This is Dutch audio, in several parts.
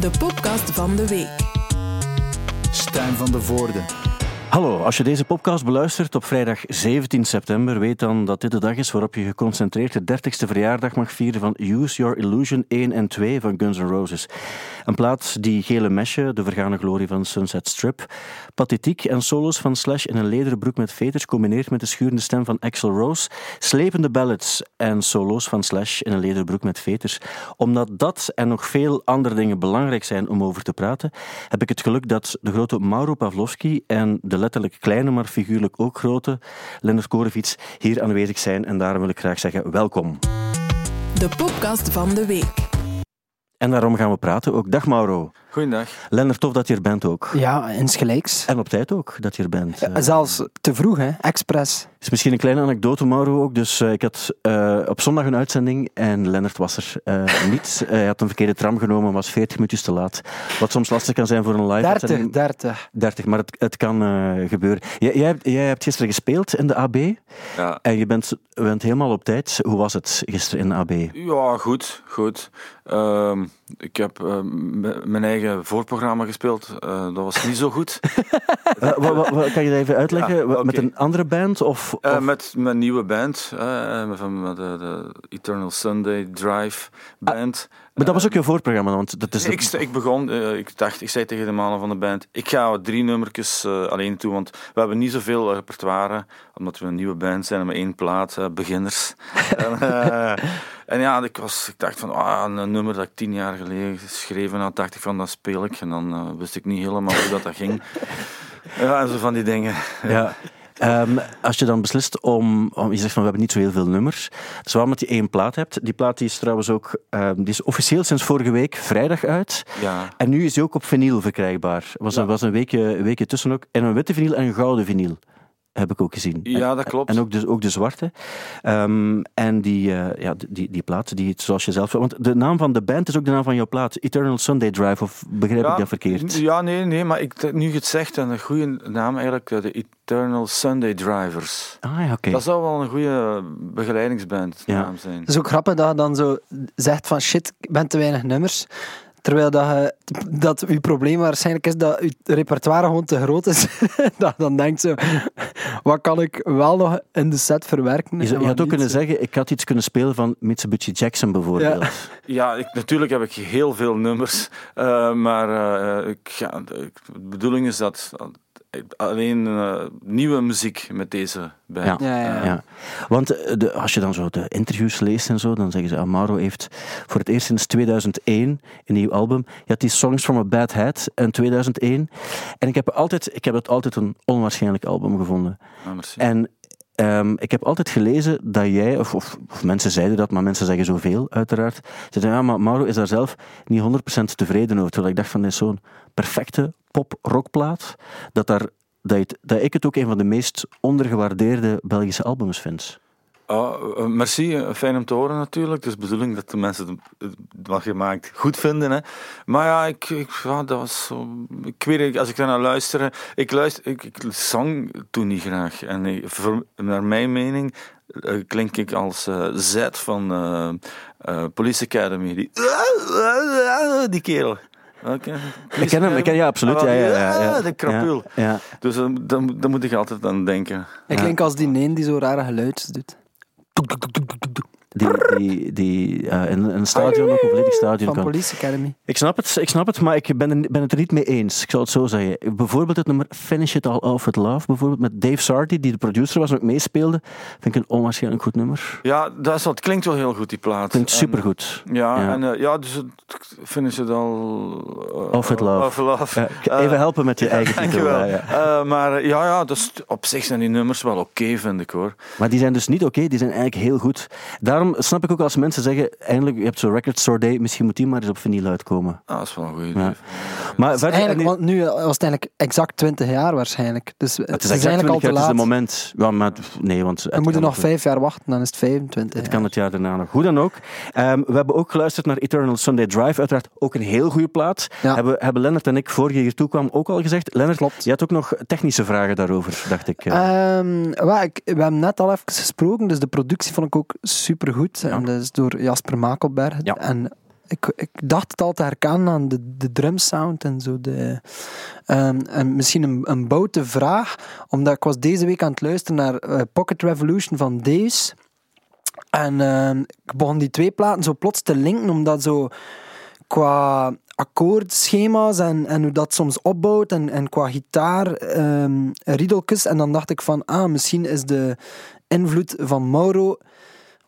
de podcast van de week. Stijn van de Voorde. Hallo, als je deze podcast beluistert op vrijdag 17 september, weet dan dat dit de dag is waarop je geconcentreerd de 30ste verjaardag mag vieren van Use Your Illusion 1 en 2 van Guns N' Roses. Een plaat die gele mesje, de vergane glorie van Sunset Strip, pathetiek en solos van Slash in een lederen broek met veters combineert met de schurende stem van Axl Rose, slepende ballads en solo's van Slash in een lederen broek met veters. Omdat dat en nog veel andere dingen belangrijk zijn om over te praten, heb ik het geluk dat de grote Mauro Pavlovski en de letterlijk kleine, maar figuurlijk ook grote Lennart Korevits hier aanwezig zijn. En daarom wil ik graag zeggen welkom. De podcast van de week. En daarom gaan we praten ook. Dag Mauro. Goeiedag. Lennart, tof dat je er bent ook. Ja, insgelijks. En op tijd ook dat je er bent. Ja, zelfs te vroeg, hè? Express. is misschien een kleine anekdote, Mauro ook. Dus uh, ik had uh, op zondag een uitzending en Lennart was er uh, niet. hij had een verkeerde tram genomen, was 40 minuutjes te laat. Wat soms lastig kan zijn voor een live 30, uitzending. 30. 30, maar het, het kan gebeuren. Jij, jij, jij, hebt gisteren gespeeld in de AB. Ja. En je bent, bent helemaal op tijd. Hoe was het gisteren in de AB? Ja, goed. goed. Ehm, ik heb mijn eigen voorprogramma gespeeld. Uh, dat was niet zo goed. uh, wat, kan je dat even uitleggen? Ja, okay. Met een andere band? Of, of? met mijn nieuwe band, van de, de, Eternal Sunday Drive band. Maar dat was ook je voorprogramma? Want dat is ik, ik begon, ik dacht, ik zei tegen de mannen van de band, ik ga drie nummertjes alleen toe, want we hebben niet zoveel repertoire, omdat we een nieuwe band zijn met één plaat, beginners. en, en ja, ik, was, ik dacht van, ah, een nummer dat ik tien jaar geleden geschreven had, dacht ik van, dat speel ik. En dan wist ik niet helemaal hoe dat, dat ging. Ja, en zo van die dingen. Ja. Um, als je dan beslist om, om, je zegt van we hebben niet zo heel veel nummers, zowel omdat je één plaat hebt. Die plaat die is trouwens ook, um, die is officieel sinds vorige week vrijdag uit. Ja. En nu is die ook op vinyl verkrijgbaar. Was, Ja. was een weekje, weekje tussen ook. En een witte vinyl en een gouden vinyl. Heb ik ook gezien. Ja, dat klopt. En ook de, ook de zwarte. Um, en die, uh, ja, die, die plaat, die, zoals je zelf... Want de naam van de band is ook de naam van jouw plaat. Eternal Sunday Drive, of begrijp ja, ik dat verkeerd? Ja, nee, nee, maar ik, nu je het zegt, een goede naam eigenlijk, de Eternal Sunday Drivers. Ah ja, oké. Okay. Dat zou wel een goede begeleidingsband Ja. naam zijn. Het is ook grappig dat je dan zo zegt van shit, ik ben te weinig nummers. Terwijl dat, je, dat uw probleem waarschijnlijk is dat uw repertoire gewoon te groot is. dat dan denkt zo, wat kan ik wel nog in de set verwerken? Je, had ook niet? kunnen zeggen, ik had iets kunnen spelen van Mitsubishi Jackson bijvoorbeeld. Ja. Ja, ik, natuurlijk heb ik heel veel nummers, uh, maar uh, ik, ja, de bedoeling is dat alleen uh, nieuwe muziek met deze band. Ja, ja, ja. Ja. Want de, als je dan zo de interviews leest en zo, dan zeggen ze, Amaro heeft voor het eerst sinds 2001 een nieuw album. Je had die Songs from a Bad Head in 2001. En ik heb, altijd, ik heb het altijd een onwaarschijnlijk album gevonden. Ah, merci. En Um, ik heb altijd gelezen dat jij, of, of, of, mensen zeiden dat, maar mensen zeggen zoveel, uiteraard. Ze zeiden, ja, maar Mauro is daar zelf niet 100% tevreden over. Terwijl ik dacht van, dit is zo'n perfecte pop-rockplaat, dat, daar, dat, ik het ook een van de meest ondergewaardeerde Belgische albums vind. Oh, uh, merci, uh, fijn om te horen natuurlijk. Is de bedoeling dat de mensen het wat je maakt goed vinden. Hè. Maar ja, ik, ik, ja, dat was zo, ik weet niet, als ik daar naar luister, ik, luister, ik, ik zang toen niet graag. En naar mijn mening uh, klink ik als Z van Police Academy. Die, die kerel. Okay. Ik ken hem, ik ken, ja, absoluut. Ja, ja, ja, ja. De krapul. Ja, ja. Dus dan, dan, dan moet ik altijd aan denken. Ik klink als die neen die zo rare geluidjes doet. Die, die, die uh, in een stadion, ook een volledig stadion Van kan. Police Academy. Ik snap het, ik snap het, maar ik ben, ben het er niet mee eens. Ik zal het zo zeggen. Bijvoorbeeld het nummer Finish It All Off With Love, bijvoorbeeld met Dave Sarty, die de producer was en ook meespeelde. Vind ik een onwaarschijnlijk goed nummer. Ja, dat is, het klinkt wel heel goed, die plaat. Klinkt supergoed. Ja, Ja. en uh, ja, dus het- Finish It All uh, Off With Love. Off With Love. Ja, even helpen met je eigen titel. Dankjewel. Ja, ja. Uh, maar ja, ja dus op zich zijn die nummers wel oké, vind ik hoor. Maar die zijn dus niet oké, die zijn eigenlijk heel goed. Daarom snap ik ook als mensen zeggen, eindelijk, je hebt zo'n Record Store Day, misschien moet die maar eens op vinyl uitkomen. Ah, dat is wel een goede Ja. idee. Maar Dus verder, want nu was het eigenlijk exact 20 jaar waarschijnlijk. Dus het het is, is exact eigenlijk al 20 te jaar, het is laat. het moment. Ja, maar nee, want We het moeten nog vijf jaar wachten, dan is het 25 Het jaar. kan het jaar daarna nog. Hoe dan ook. Ehm, we hebben ook geluisterd naar Eternal Sunday Drive. Uiteraard ook een heel goede plaat. Ja. Hebben, hebben Lennart en ik, voor je hier toe kwam, ook al gezegd. Lennart, Klopt. je had ook nog technische vragen daarover, dacht ik. eh. Ehm, wel, ik, we hebben net al even gesproken, dus de productie vond ik ook Ja. En dat is door Jasper Makelberg. Ja. En Ik, ik dacht het al te herkennen aan de, de drumsound en zo. De, ehm, en misschien een, een boute vraag, omdat ik was deze week aan het luisteren naar eh, Pocket Revolution van Deus. En ehm, ik begon die twee platen zo plots te linken, omdat zo qua akkoordschema's en, en hoe dat soms opbouwt en, en qua gitaar ehm riedeltjes. En dan dacht ik van, ah, misschien is de invloed van Mauro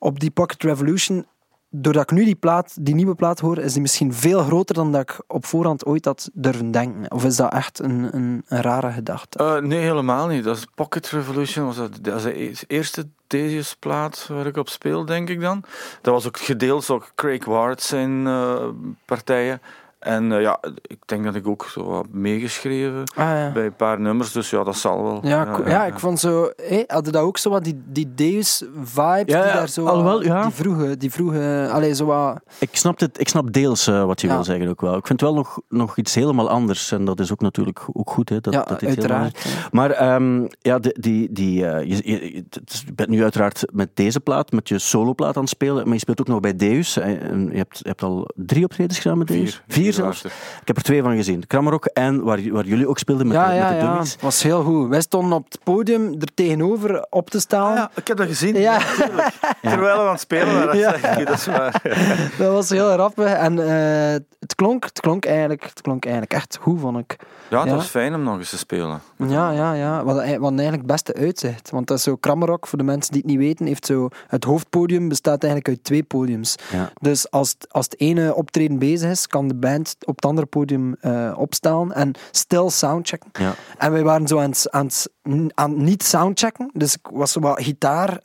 op die Pocket Revolution doordat ik nu die, die nieuwe plaat hoor, is die misschien veel groter dan dat ik op voorhand ooit had durven denken. Of is dat echt een, een, een rare gedachte? Eh, nee, helemaal niet. Dat is Pocket Revolution. Was dat, dat de e- eerste Theseus-plaat waar ik op speel, denk ik dan. Dat was ook gedeeld door Craig Ward zijn eh, partijen. En eh, ja, ik denk dat ik ook zo wat meegeschreven Ah, ja. bij een paar nummers. Dus ja, dat zal wel. Ja, cool. ja, ik vond zo... Hé, hadden dat ook zo wat die, die Deus-vibes Ja, die daar zo... alhoewel, ja. Die vroege... Die vroege allee, zo wat... Ik snap, het, ik snap deels eh, wat je Ja. wil zeggen ook wel. Ik vind wel nog, nog iets helemaal anders. En dat is ook natuurlijk ook goed. Hè, dat, ja, dat uiteraard. ja. Maar ehm, ja, die, die, die, eh, je, je, je- het bent nu uiteraard met deze plaat, met je soloplaat aan het spelen, maar je speelt ook nog bij Deus. eh, en Je hebt, je hebt al drie optredens gedaan met Deus? Vier. Vier zelfs? Ik heb er twee van gezien. Krammerok en waar, waar jullie ook speelden met ja, de, ja, met de dummies. Was heel goed. Wij stonden op het podium er tegenover op te staan. Ah, ja, ik heb dat gezien. Ja. Terwijl we aan het spelen waren, Ja. dat zeg ik, dat is waar. Dat was heel grappig. En eh, het, klonk, het, klonk eigenlijk, het klonk eigenlijk echt goed, vond ik. Ja, het Ja. was fijn om nog eens te spelen. Ja, ja, ja. Wat, wat eigenlijk het beste uitzicht. Want dat is zo Krammerok, voor de mensen die het niet weten, heeft zo... Het hoofdpodium bestaat eigenlijk uit twee podiums. Ja. Dus als het, als het ene optreden bezig is, kan de band op het andere podium eh, opstaan en stil soundchecken. Ja. En wij waren zo aan het, aan het, aan het niet soundchecken. Dus ik was zo wat gitaar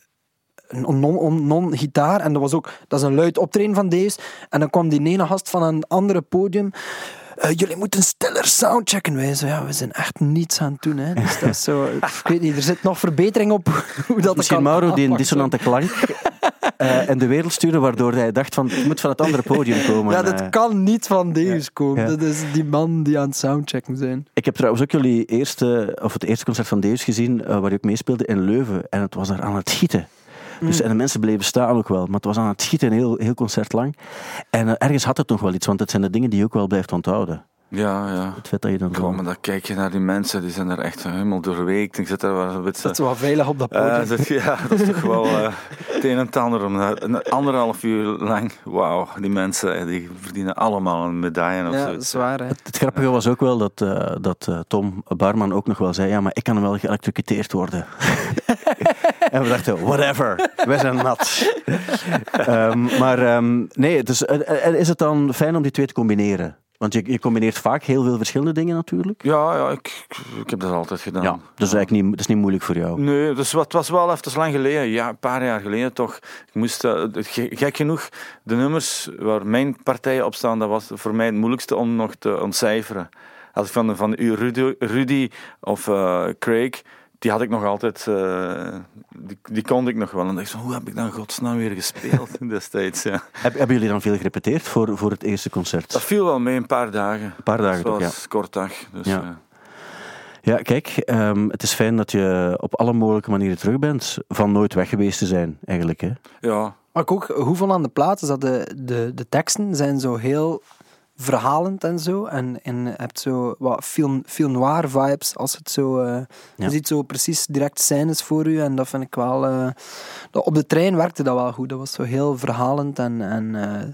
non- non-gitaar. en dat was ook dat is een luid optreden van deze. En dan kwam die ene gast van een andere podium. "Eh, jullie moeten stiller soundchecken. Wij zo, ja, we zijn echt niets aan het doen. Hè. Dus dat is zo, ik weet niet, er zit nog verbetering op hoe dat Misschien kan Mauro die een dissonante klank eh en de wereld stuurde, waardoor hij dacht van het moet van het andere podium komen. Ja, dat eh. kan niet van Deus komen. Ja. Dat is die man die aan het soundchecken zijn. Ik heb trouwens ook jullie eerste, of het eerste concert van Deus gezien, eh, waar je ook meespeelde in Leuven. En het was daar aan het gieten. Dus, en de mensen bleven staan ook wel, maar het was aan het schieten een heel, heel concert lang. En ergens had het nog wel iets, want het zijn de dingen die je ook wel blijft onthouden. Ja, ja. Het feit dat je dan. Goh, maar dan kijk je naar die mensen, die zijn er echt helemaal doorweekt. Ik zit daar wel een beetje... Dat is wel veilig op dat podium. Dat, ja, dat is toch wel eh, het een en het ander. Om, naar- een anderhalf uur lang, wauw, die mensen die verdienen allemaal een medaille of ja, zo. dat is waar. Hè. Het, het grappige was ook wel dat, eh, dat eh, Tom Barman ook nog wel zei, ja, maar ik kan wel geëlectrocuteerd worden. en we dachten, whatever, wij zijn nat. Ehm, maar ehm, nee, dus, is het dan fijn om die twee te combineren? Want je, je combineert vaak heel veel verschillende dingen natuurlijk. Ja, ja ik, ik heb dat altijd gedaan. Ja, dus eigenlijk niet, dat is niet moeilijk voor jou. Nee, dus wat was wel even lang geleden, ja, een paar jaar geleden toch. Ik moest, eh, gek genoeg, de nummers waar mijn partijen op staan, dat was voor mij het moeilijkste om nog te ontcijferen. Als ik van, van u, Rudy, Rudy of eh, Craig, die had ik nog altijd, eh, die, die kon ik nog wel. En dan dacht ik, zo, hoe heb ik dan godsnaam weer gespeeld destijds? Ja. Heb, hebben jullie dan veel gerepeteerd voor, voor het eerste concert? Dat viel wel mee, een paar dagen. Een paar dagen toch, ja. was kort dag. Dus, Ja. eh, Ja, kijk, ehm, het is fijn dat je op alle mogelijke manieren terug bent, van nooit weg geweest te zijn, eigenlijk. Hè? ja, ik ook vond aan de plaat is dat de, de, de teksten zijn zo heel verhalend en zo. En, en je hebt zo wat film, film noir vibes als het zo... eh, Ja. Je ziet zo precies direct scènes voor u en dat vind ik wel... eh, dat- op de trein werkte dat wel goed. Dat was zo heel verhalend en, en eh,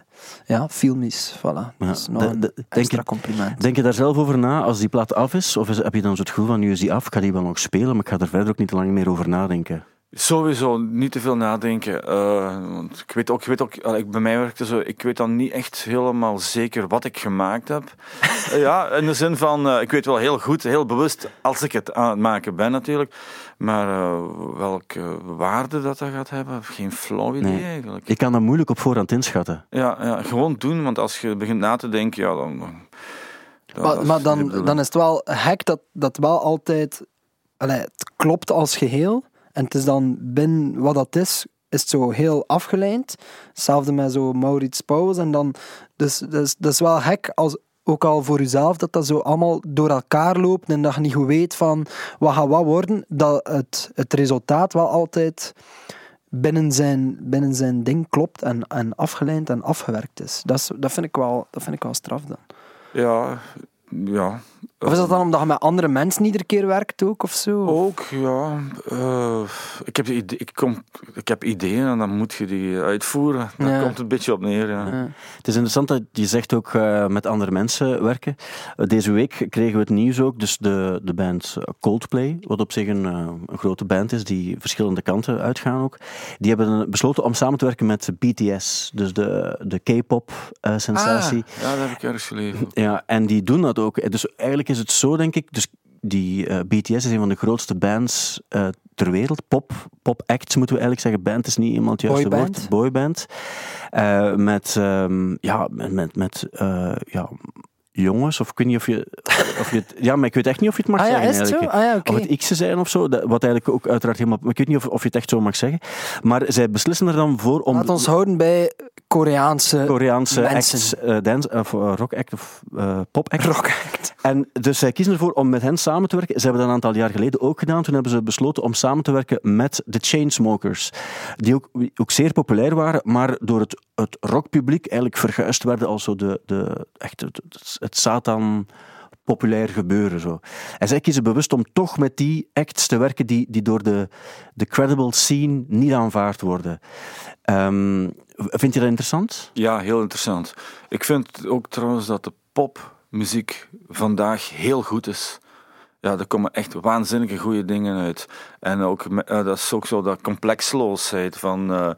ja, filmisch. Voilà. Ja, is nog de- een de- extra je- compliment. Denk je daar zelf over na als die plaat af is? Of is, heb je dan zo het gevoel van, nu is die af, ik ga die wel nog spelen, maar ik ga er verder ook niet te lang meer over nadenken? Sowieso niet te veel nadenken. eh, want ik weet ook, ik weet ook eh, ik, bij mij werkte zo, ik weet dan niet echt helemaal zeker wat ik gemaakt heb. Eh, ja, in de zin van, eh, ik weet wel heel goed, heel bewust, als ik het aan het maken ben natuurlijk. Maar eh, welke waarde dat dat gaat hebben, geen flauw idee Nee. eigenlijk. Ik kan dat moeilijk op voorhand inschatten. Ja, ja, gewoon doen, want als je begint na te denken, ja, dan... dan Maar, dan, dan is het wel hek dat dat wel altijd... Allee, het klopt als geheel. En het is dan binnen wat dat is, is het zo heel afgeleid. Hetzelfde met zo Maurits Pauwels. En dan, dus dat is, dat is wel hek, als, ook al voor jezelf, dat dat zo allemaal door elkaar loopt en dat je niet goed weet van wat gaat wat worden, dat het, het resultaat wel altijd binnen zijn, binnen zijn ding klopt en, en afgeleid en afgewerkt is. Dat, is, dat, vind ik wel, dat vind ik wel straf dan. Ja, ja. Of is dat dan omdat je met andere mensen iedere keer werkt ook of zo? Ook, ja. eh, ik, heb ik, kom, ik heb ideeën en dan moet je die uitvoeren. Daar Ja. komt het een beetje op neer, ja. Ja. Het is interessant dat je zegt ook eh, met andere mensen werken. Deze week kregen we het nieuws ook, dus de, de band Coldplay, wat op zich een, eh, een grote band is, die verschillende kanten uitgaan ook. Die hebben besloten om samen te werken met BTS, dus de, de K-pop eh, sensatie. Ah, ja, dat heb ik ergens gelezen. Ja, en die doen dat ook. Dus eigenlijk is het zo, denk ik. Dus die eh, BTS is een van de grootste bands eh, ter wereld. Pop, pop acts moeten we eigenlijk zeggen. Band is niet iemand het juiste Boyband. woord. Boyband. Eh, met, ehm, ja, met, met, met ja, jongens, of ik weet niet of je, of je het, ja, maar ik weet echt niet of je het mag Ah ja, zeggen. is het zo? eigenlijk. Ah ja. Of het X'en zijn of zo, dat- wat eigenlijk ook uiteraard helemaal... Maar ik weet niet of, of je het echt zo mag zeggen. Maar zij beslissen er dan voor om... Laat ons houden bij Koreaanse Koreaanse mensen. acts, eh, dance, of eh, rock act of eh, pop act. rock act. En dus zij kiezen ervoor om met hen samen te werken. Ze hebben dat een aantal jaar geleden ook gedaan. Toen hebben ze besloten om samen te werken met de Chainsmokers. Die ook, ook zeer populair waren, maar door het, het rockpubliek eigenlijk verguisd werden als zo de, de, echt het, het, het Satan populair gebeuren. Zo. En zij kiezen bewust om toch met die acts te werken die, die door de, de credible scene niet aanvaard worden. Ehm, vind je dat interessant? Ja, heel interessant. Ik vind ook trouwens dat de popmuziek vandaag heel goed is. Ja, er komen echt waanzinnige goede dingen uit. En ook, eh, dat is ook zo dat complexloosheid van... eh,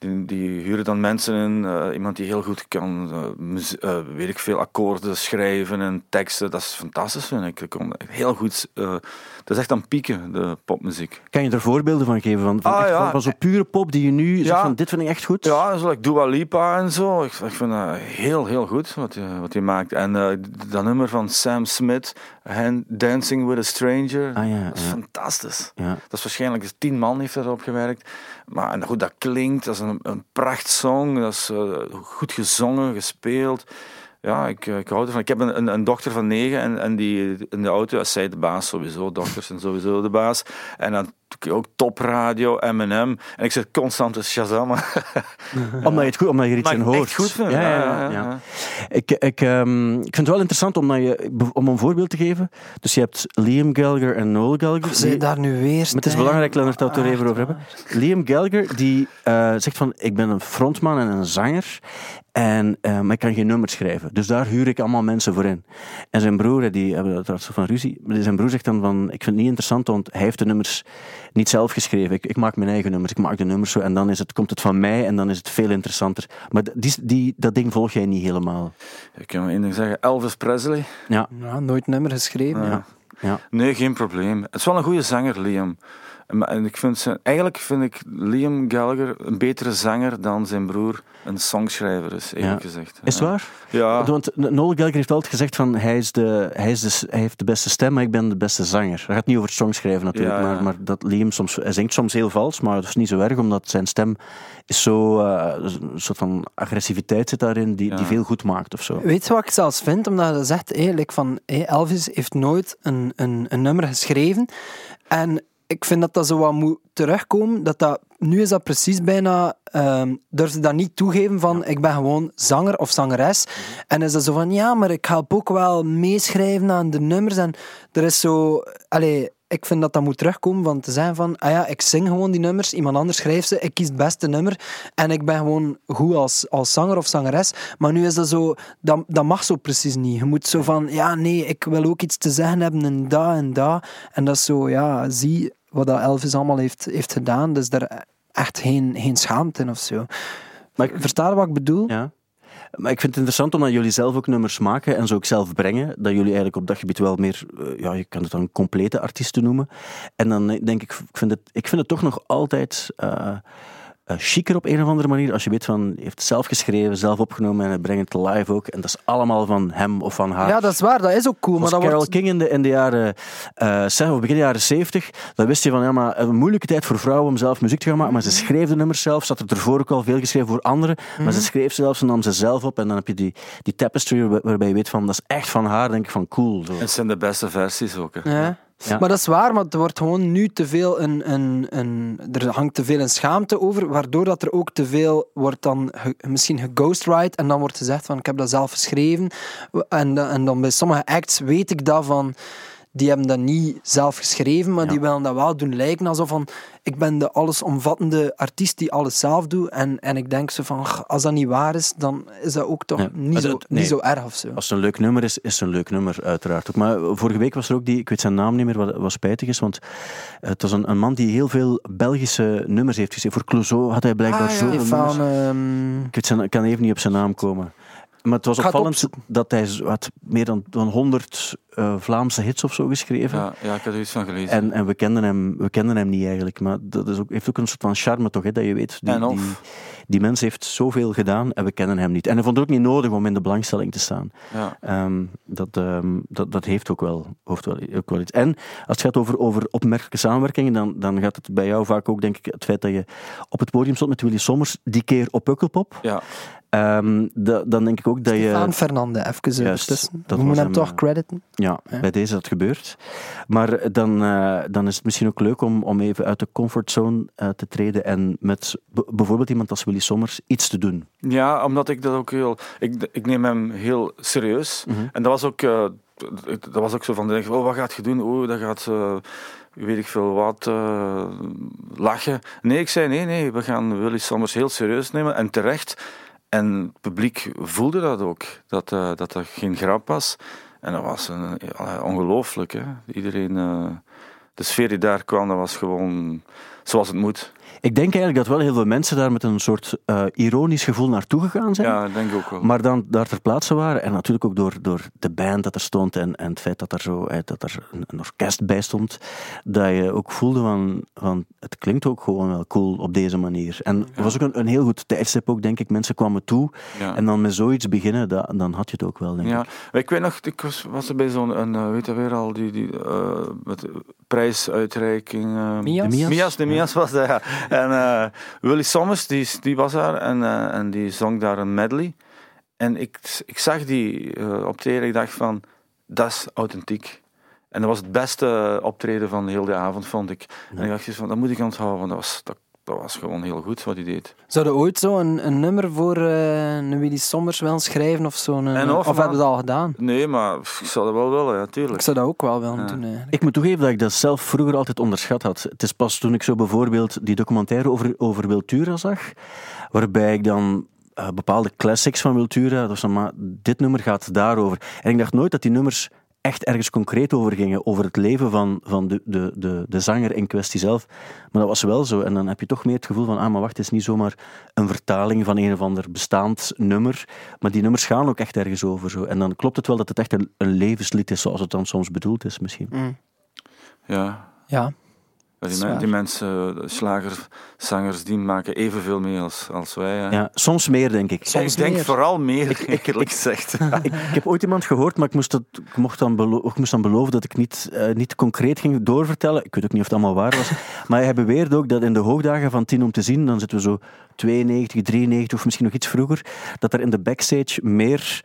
die, die huren dan mensen in, eh, iemand die heel goed kan, eh, eh, weet ik veel, akkoorden schrijven en teksten. Dat is fantastisch, vind ik. Dat komt echt heel goed. dat is echt aan pieken, de popmuziek. Kan je er voorbeelden van geven? Van, van, Ah, echt ja. van, zo'n pure pop die je nu zegt van dit vind ik echt goed? Ja, zo like Dua Lipa en zo. Ik, ik vind dat heel, heel goed wat hij, wat hij maakt. En dat nummer van Sam Smith, Hand- Dancing with a Stranger, Ah, ja, dat is fantastisch. Dat is waarschijnlijk, dus tien man heeft daarop gewerkt. Maar hoe dat klinkt, dat is een, een prachtsong. Dat is eh, goed gezongen, gespeeld. Ja, ik, eh, ik hou ervan. Ik heb een, een, een dochter van negen en, en die in de auto, zij de baas sowieso, dochters zijn sowieso de baas. En dan ook topradio, M&M. En ik zit constant te shazammen. Omdat, je het goed, omdat je er iets in hoort. echt goed vind. Ja, ja, ja, ja. Ik, ik, ehm, ik vind het wel interessant omdat je, om een voorbeeld te geven. Dus je hebt Liam Gallagher en Noel Gallagher. Zijn die- daar nu weer? Maar het is belangrijk, Leonard, dat we het er even over hebben. Liam Gallagher die eh, zegt van, ik ben een frontman en een zanger, en, eh, maar ik kan geen nummers schrijven. Dus daar huur ik allemaal mensen voor in. En zijn broer, die hebben daar zo van ruzie, maar zijn broer zegt dan van, ik vind het niet interessant, want hij heeft de nummers niet zelf geschreven. Ik, ik maak mijn eigen nummers, ik maak de nummers zo, en dan is het, komt het van mij en dan is het veel interessanter. Maar die, die, dat ding volg jij niet helemaal. Ik kan maar één ding zeggen. Elvis Presley? Ja, Ja, nooit nummer geschreven. Ja. ja. Nee, geen probleem. Het is wel een goede zanger, Liam. En- En ik vind zijn, eigenlijk vind ik Liam Gallagher een betere zanger dan zijn broer een songschrijver is, eerlijk Ja. gezegd. Is het Ja. waar? Ja. Want Noel Gallagher heeft altijd gezegd van hij, is de, hij, is de, hij heeft de beste stem, maar ik ben de beste zanger. Dat gaat niet over het songschrijven natuurlijk, Ja, ja. Maar, maar dat Liam soms, hij zingt soms heel vals, maar dat is niet zo erg, omdat zijn stem is zo, eh, een soort van agressiviteit zit daarin, die, die veel goed maakt of zo. Weet je wat ik zelfs vind? Omdat je zegt eigenlijk van hey, Elvis heeft nooit een, een, een nummer geschreven. En ik vind dat dat zo wat moet terugkomen. Dat dat, nu is dat precies bijna, durf ze dat niet toegeven van ik ben gewoon zanger of zangeres. En is dat zo van ja, maar ik help ook wel meeschrijven aan de nummers. En er is zo, allee, ik vind dat dat moet terugkomen van te zeggen van ah ja, ik zing gewoon die nummers, iemand anders schrijft ze, ik kies het beste nummer en ik ben gewoon goed als, als zanger of zangeres. Maar nu is dat zo, dat, dat mag zo precies niet. Je moet zo van, ja nee, ik wil ook iets te zeggen hebben en dat en dat. En dat is zo, ja, zie wat dat Elvis allemaal heeft, heeft gedaan. Dus daar echt geen, geen schaamte in of zo. Maar ik- Versta je wat ik bedoel? Ja. Maar ik vind het interessant omdat jullie zelf ook nummers maken en ze ook zelf brengen. Dat jullie eigenlijk op dat gebied wel meer, eh, ja, je kan het dan complete artiesten noemen. En dan eh, denk ik, ik vind het, ik vind het toch nog altijd eh, chiquer op een of andere manier. Als je weet van, hij heeft het zelf geschreven, zelf opgenomen en hij brengt het live ook. En dat is allemaal van hem of van haar. Ja, dat is waar, dat is ook cool. Maar Was dat Carole wordt... King in de, in de jaren uh, of begin jaren 70, dan wist je van ja, maar een moeilijke tijd voor vrouwen om zelf muziek te gaan maken. Maar ze schreef de nummers zelf. Ze had er ervoor ook al veel geschreven voor anderen. Maar ze schreef ze zelfs en nam ze zelf op. En dan heb je die, die tapestry waar- waarbij je weet van dat is echt van haar. denk ik van cool. Zo. Het zijn de beste versies ook. Hè. Ja. Maar dat is waar, maar er wordt gewoon nu te veel een, een, een... Er hangt te veel een schaamte over, waardoor dat er ook te veel wordt dan misschien geghostwrite en dan wordt gezegd van ik heb dat zelf geschreven. En, en dan bij sommige acts weet ik dat van... Die hebben dat niet zelf geschreven, maar Ja. die willen dat wel doen lijken alsof van ik ben de allesomvattende artiest die alles zelf doet. En, en ik denk zo van, "Ach, als dat niet waar is, dan is dat ook toch Ja. niet, zo, nee. niet zo erg of zo. Als het een leuk nummer is, is het een leuk nummer, uiteraard. Ook. Maar vorige week was er ook die, ik weet zijn naam niet meer, wat, wat spijtig is, want het was een, een man die heel veel Belgische nummers heeft geschreven. Voor Clouseau had hij blijkbaar Ah, ja. Van, ehm, Ik, weet zijn, ik kan even niet op zijn naam komen. Maar het was opvallend dat hij had meer dan, dan 100 eh, Vlaamse hits of zo geschreven. Ja, ja, ik had er iets van gelezen. En, en we, kenden hem, we kenden hem niet eigenlijk. Maar dat is ook, heeft ook een soort van charme toch, hè, dat je weet. Die, En of- die, die mens heeft zoveel gedaan en we kennen hem niet. En hij vond het ook niet nodig om in de belangstelling te staan. ja. Ehm, dat, ehm, dat, dat heeft ook wel, heeft wel, ook wel iets. En als het gaat over, over opmerkelijke samenwerkingen, dan, dan gaat het bij jou vaak ook, denk ik, het feit dat je op het podium stond met Willy Sommers, die keer op Pukkelpop. ja. Ehm, da- dan denk ik ook dat je... Stefan Fernande, even Juist, ertussen. dat We moeten hem hem, toch eh, crediten. Ja, Ja. bij deze dat gebeurt. Maar dan, eh, dan is het misschien ook leuk om, om even uit de comfortzone eh, te treden en met bijvoorbeeld iemand als Willy Sommers iets te doen. Ja, omdat ik dat ook heel... Ik, ik neem hem heel serieus. En dat was ook... eh, dat was ook zo van, denk, oh, wat gaat je doen? Oh, dat gaat... eh, weet ik veel wat, eh, lachen. Nee, ik zei nee, nee, we gaan Willy Sommers heel serieus nemen en terecht. En het publiek voelde dat ook, dat eh, dat, dat geen grap was. En dat was ongelooflijk. Hè? Iedereen, eh, de sfeer die daar kwam, dat was gewoon zoals het moet. Ik denk eigenlijk dat wel heel veel mensen daar met een soort eh, ironisch gevoel naartoe gegaan zijn. Ja, ik denk ook wel. Maar dan daar ter plaatse waren, en natuurlijk ook door, door de band dat er stond en, en het feit dat er, zo, eh, dat er een, een orkest bij stond, dat je ook voelde van, van het klinkt ook gewoon wel cool op deze manier. En het was ook een, een heel goed tijdstip ook, denk ik. Mensen kwamen toe ja. en dan met zoiets beginnen, dat, dan had je het ook wel, denk Ja, ik. ik weet nog, ik was, was er bij zo'n, een, eh, weet je weer al, die, die eh, met prijsuitreiking. Mias? De Mias? Mias, de Mias was daar, ja. En eh, Willy Sommers, die, die was daar en, eh, en die zong daar een medley. En ik, ik zag die eh, optreden, ik dacht van, dat is authentiek. En dat was het beste optreden van heel de avond, vond ik. En ik dacht dus van, dat moet ik onthouden, want dat was, dat, dat was gewoon heel goed wat hij deed. Zou je ooit zo een, een nummer voor eh, een Willy Sommers willen schrijven? Of, zo'n, eh, En of, of hebben we dat al gedaan? Nee, maar pff, ik zou dat wel willen, ja, Ik tuurlijk. zou dat ook wel willen Ja. doen. Eigenlijk. Ik moet toegeven dat ik dat zelf vroeger altijd onderschat had. Het is pas toen ik zo bijvoorbeeld die documentaire over, over Wiltura zag, waarbij ik dan eh, bepaalde classics van Wiltura, dat was dan maar, dit nummer gaat daarover. En ik dacht nooit dat die nummers echt ergens concreet over gingen, over het leven van, van de, de, de, de zanger in kwestie zelf. Maar dat was wel zo. En dan heb je toch meer het gevoel van, ah, maar wacht, het is niet zomaar een vertaling van een of ander bestaand nummer, maar die nummers gaan ook echt ergens over. Zo. En dan klopt het wel dat het echt een, een levenslied is, zoals het dan soms bedoeld is misschien. Mm. Ja, Ja, Ja, die, die mensen, de slagerzangers, die maken evenveel mee als, als wij. hè. Ja, soms meer, denk ik. Ja, ik denk meer. vooral meer, eerlijk gezegd. ik, ik heb ooit iemand gehoord, maar ik moest, dat, ik mocht dan ik moest dan beloven dat ik niet, eh, niet concreet ging doorvertellen. Ik weet ook niet of het allemaal waar was. maar hij beweerde ook dat in de hoogdagen van Tien om te zien, dan zitten we zo 92, 93 of misschien nog iets vroeger, dat er in de backstage meer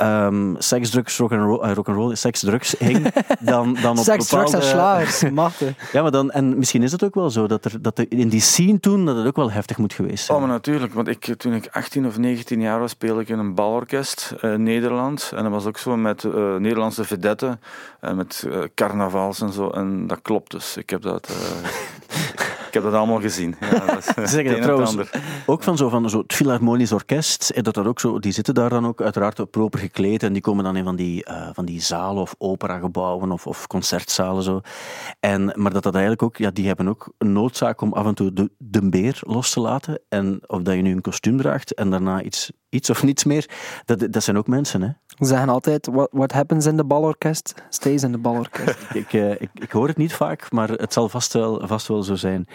ehm seks, drugs, rock'n'roll, uh, rock'n'roll, seks, drugs hing dan, dan op Seks, drugs en bepaalde... slagers. Ja, maar dan, en misschien is het ook wel zo, dat, er, dat er in die scene toen, dat het ook wel heftig moet geweest zijn. Oh, maar natuurlijk, want ik, toen ik 18 of 19 jaar was, speelde ik in een balorkest eh, in Nederland. En dat was ook zo met eh, Nederlandse vedetten, en met eh, carnavals en zo. En dat klopt dus. Ik heb dat, eh, ik heb dat allemaal gezien. Ja, dat is, zeggen een dat en trouwens ook van, zo, van zo het Philharmonisch Orkest, en dat dat ook zo, die zitten daar dan ook uiteraard proper gekleed en die komen dan in van die, eh, van die zalen of operagebouwen of, of concertzalen zo. En, maar dat dat eigenlijk ook, ja, die hebben ook een noodzaak om af en toe de, de beer los te laten. En of dat je nu een kostuum draagt en daarna iets, iets of niets meer, dat, dat zijn ook mensen. Hè. Ze zeggen altijd, what, what happens in the balorkest, stays in the balorkest. Ik, eh, ik, ik hoor het niet vaak, maar het zal vast wel, vast wel zo zijn.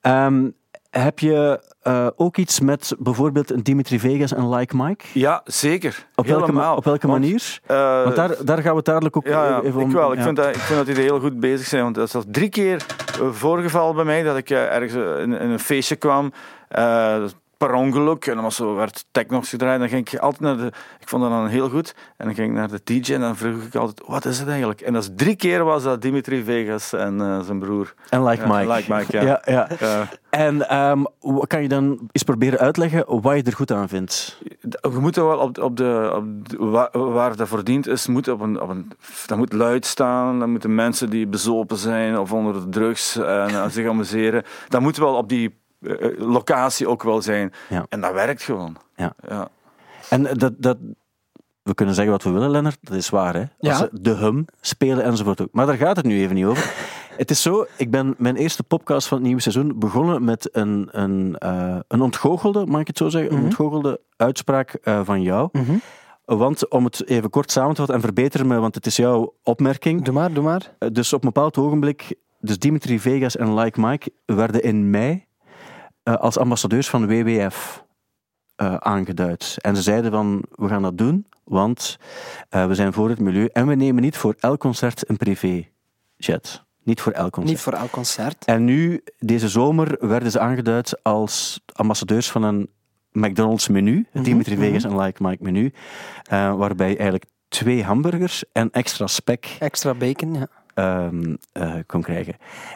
Ehm, heb je eh, ook iets met bijvoorbeeld een Dimitri Vegas en Like Mike? Ja, zeker. Op welke, ma- Helemaal. op welke Want, manier? eh, Want daar, daar gaan we het dadelijk ook Ja, ja even om... ik wel. Ik, vind dat, ik vind dat die er heel goed bezig zijn. Want dat is al drie keer voorgevallen bij mij dat ik ergens in, in een feestje kwam. eh, per ongeluk. En dan was zo, werd techno's gedraaid. Dan ging ik altijd naar de... Ik vond dat dan heel goed. En dan ging ik naar de DJ en dan vroeg ik altijd, wat is het eigenlijk? En dat is drie keer was dat Dimitri Vegas en eh, zijn broer. En Like Ja, Mike. Like Mike, ja. ja, ja. Ja. En w- kan je dan eens proberen uitleggen wat je er goed aan vindt? Je moet er wel op, op de, op de- waar, waar dat verdiend is, moet op een, op een, dat moet luid staan. Dan moeten mensen die bezopen zijn of onder de drugs en eh, zich amuseren. Dat moet wel op die locatie ook wel zijn. Ja. En dat werkt gewoon. Ja. Ja. En dat, dat, we kunnen zeggen wat we willen, Lennart. Dat is waar, hè? Als Ja. de hum spelen enzovoort ook. Maar daar gaat het nu even niet over. Het is zo, ik ben mijn eerste podcast van het nieuwe seizoen begonnen met een, een, eh, een ontgoochelde, mag ik het zo zeggen? Een Mhm. ontgoochelde uitspraak eh, van jou. Want om het even kort samen te vatten en verbeter me, want het is jouw opmerking. Doe maar, doe maar. Eh, Dus op een bepaald ogenblik, dus Dimitri Vegas en Like Mike werden in mei eh, als ambassadeurs van WWF eh, aangeduid. En ze zeiden van, we gaan dat doen, want eh, we zijn voor het milieu en we nemen niet voor elk concert een privéjet. Niet voor elk concert. Niet voor elk concert. En nu, deze zomer, werden ze aangeduid als ambassadeurs van een McDonald's menu, het Dimitri Vegas en Like Mike menu, waarbij eigenlijk twee hamburgers en extra spek Extra bacon, ja. Eh, kon krijgen.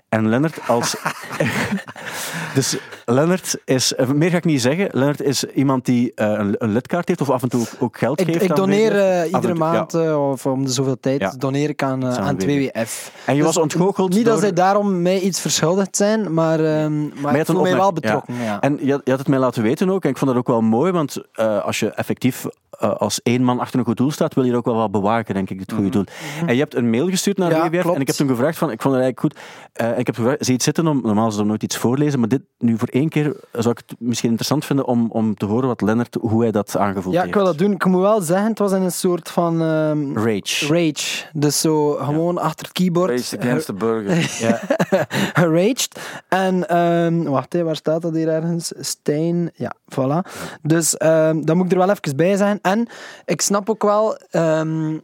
En Lennart als... dus Lennart is... Meer ga ik niet zeggen. Lennart is iemand die eh, een, een lidkaart heeft of af en toe ook, ook geld Ik, geeft ik doneer eh, iedere toe, maand of om de zoveel tijd Ja. doneer ik aan, aan het WWF. WWF. En je Dus was ontgoocheld Niet dat zij daarom mij iets verschuldigd zijn, maar, ehm, maar, je ik voel mij wel betrokken. Ja. En je, had- je had het mij laten weten ook, en ik vond dat ook wel mooi, want als je effectief als één man achter een goed doel staat, wil je er ook wel wat bewaken, denk ik, het goede doel. En je hebt een mail gestuurd naar Mhm. WWF. En ik heb toen gevraagd, van, ik vond het eigenlijk goed, eh, ik heb gevraagd, zie je het zitten, om, normaal zou ik nooit iets voorlezen, maar dit nu voor één keer zou ik het misschien interessant vinden om, om te horen wat Lennart, hoe hij dat aangevoeld ja, heeft. ik wil dat doen. Ik moet wel zeggen, het was in een soort van ehm, Rage. rage. Dus zo gewoon achter het keyboard. Race against the burger. Ja. geraged. En, ehm, wacht, hè, waar staat dat hier ergens? Steen, ja, voilà. Dus ehm dat moet ik er wel even bij zeggen. En ik snap ook wel, ehm,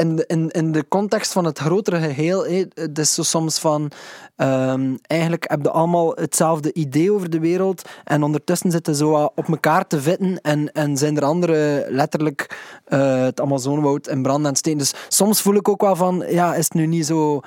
in, in, in de context van het grotere geheel, het is zo soms van, ehm, eigenlijk heb je allemaal hetzelfde idee over de wereld en ondertussen zitten zo wat op elkaar te vitten en, en zijn er andere letterlijk eh, het Amazonewoud in brand en steen. Dus soms voel ik ook wel van, ja, is het nu niet zo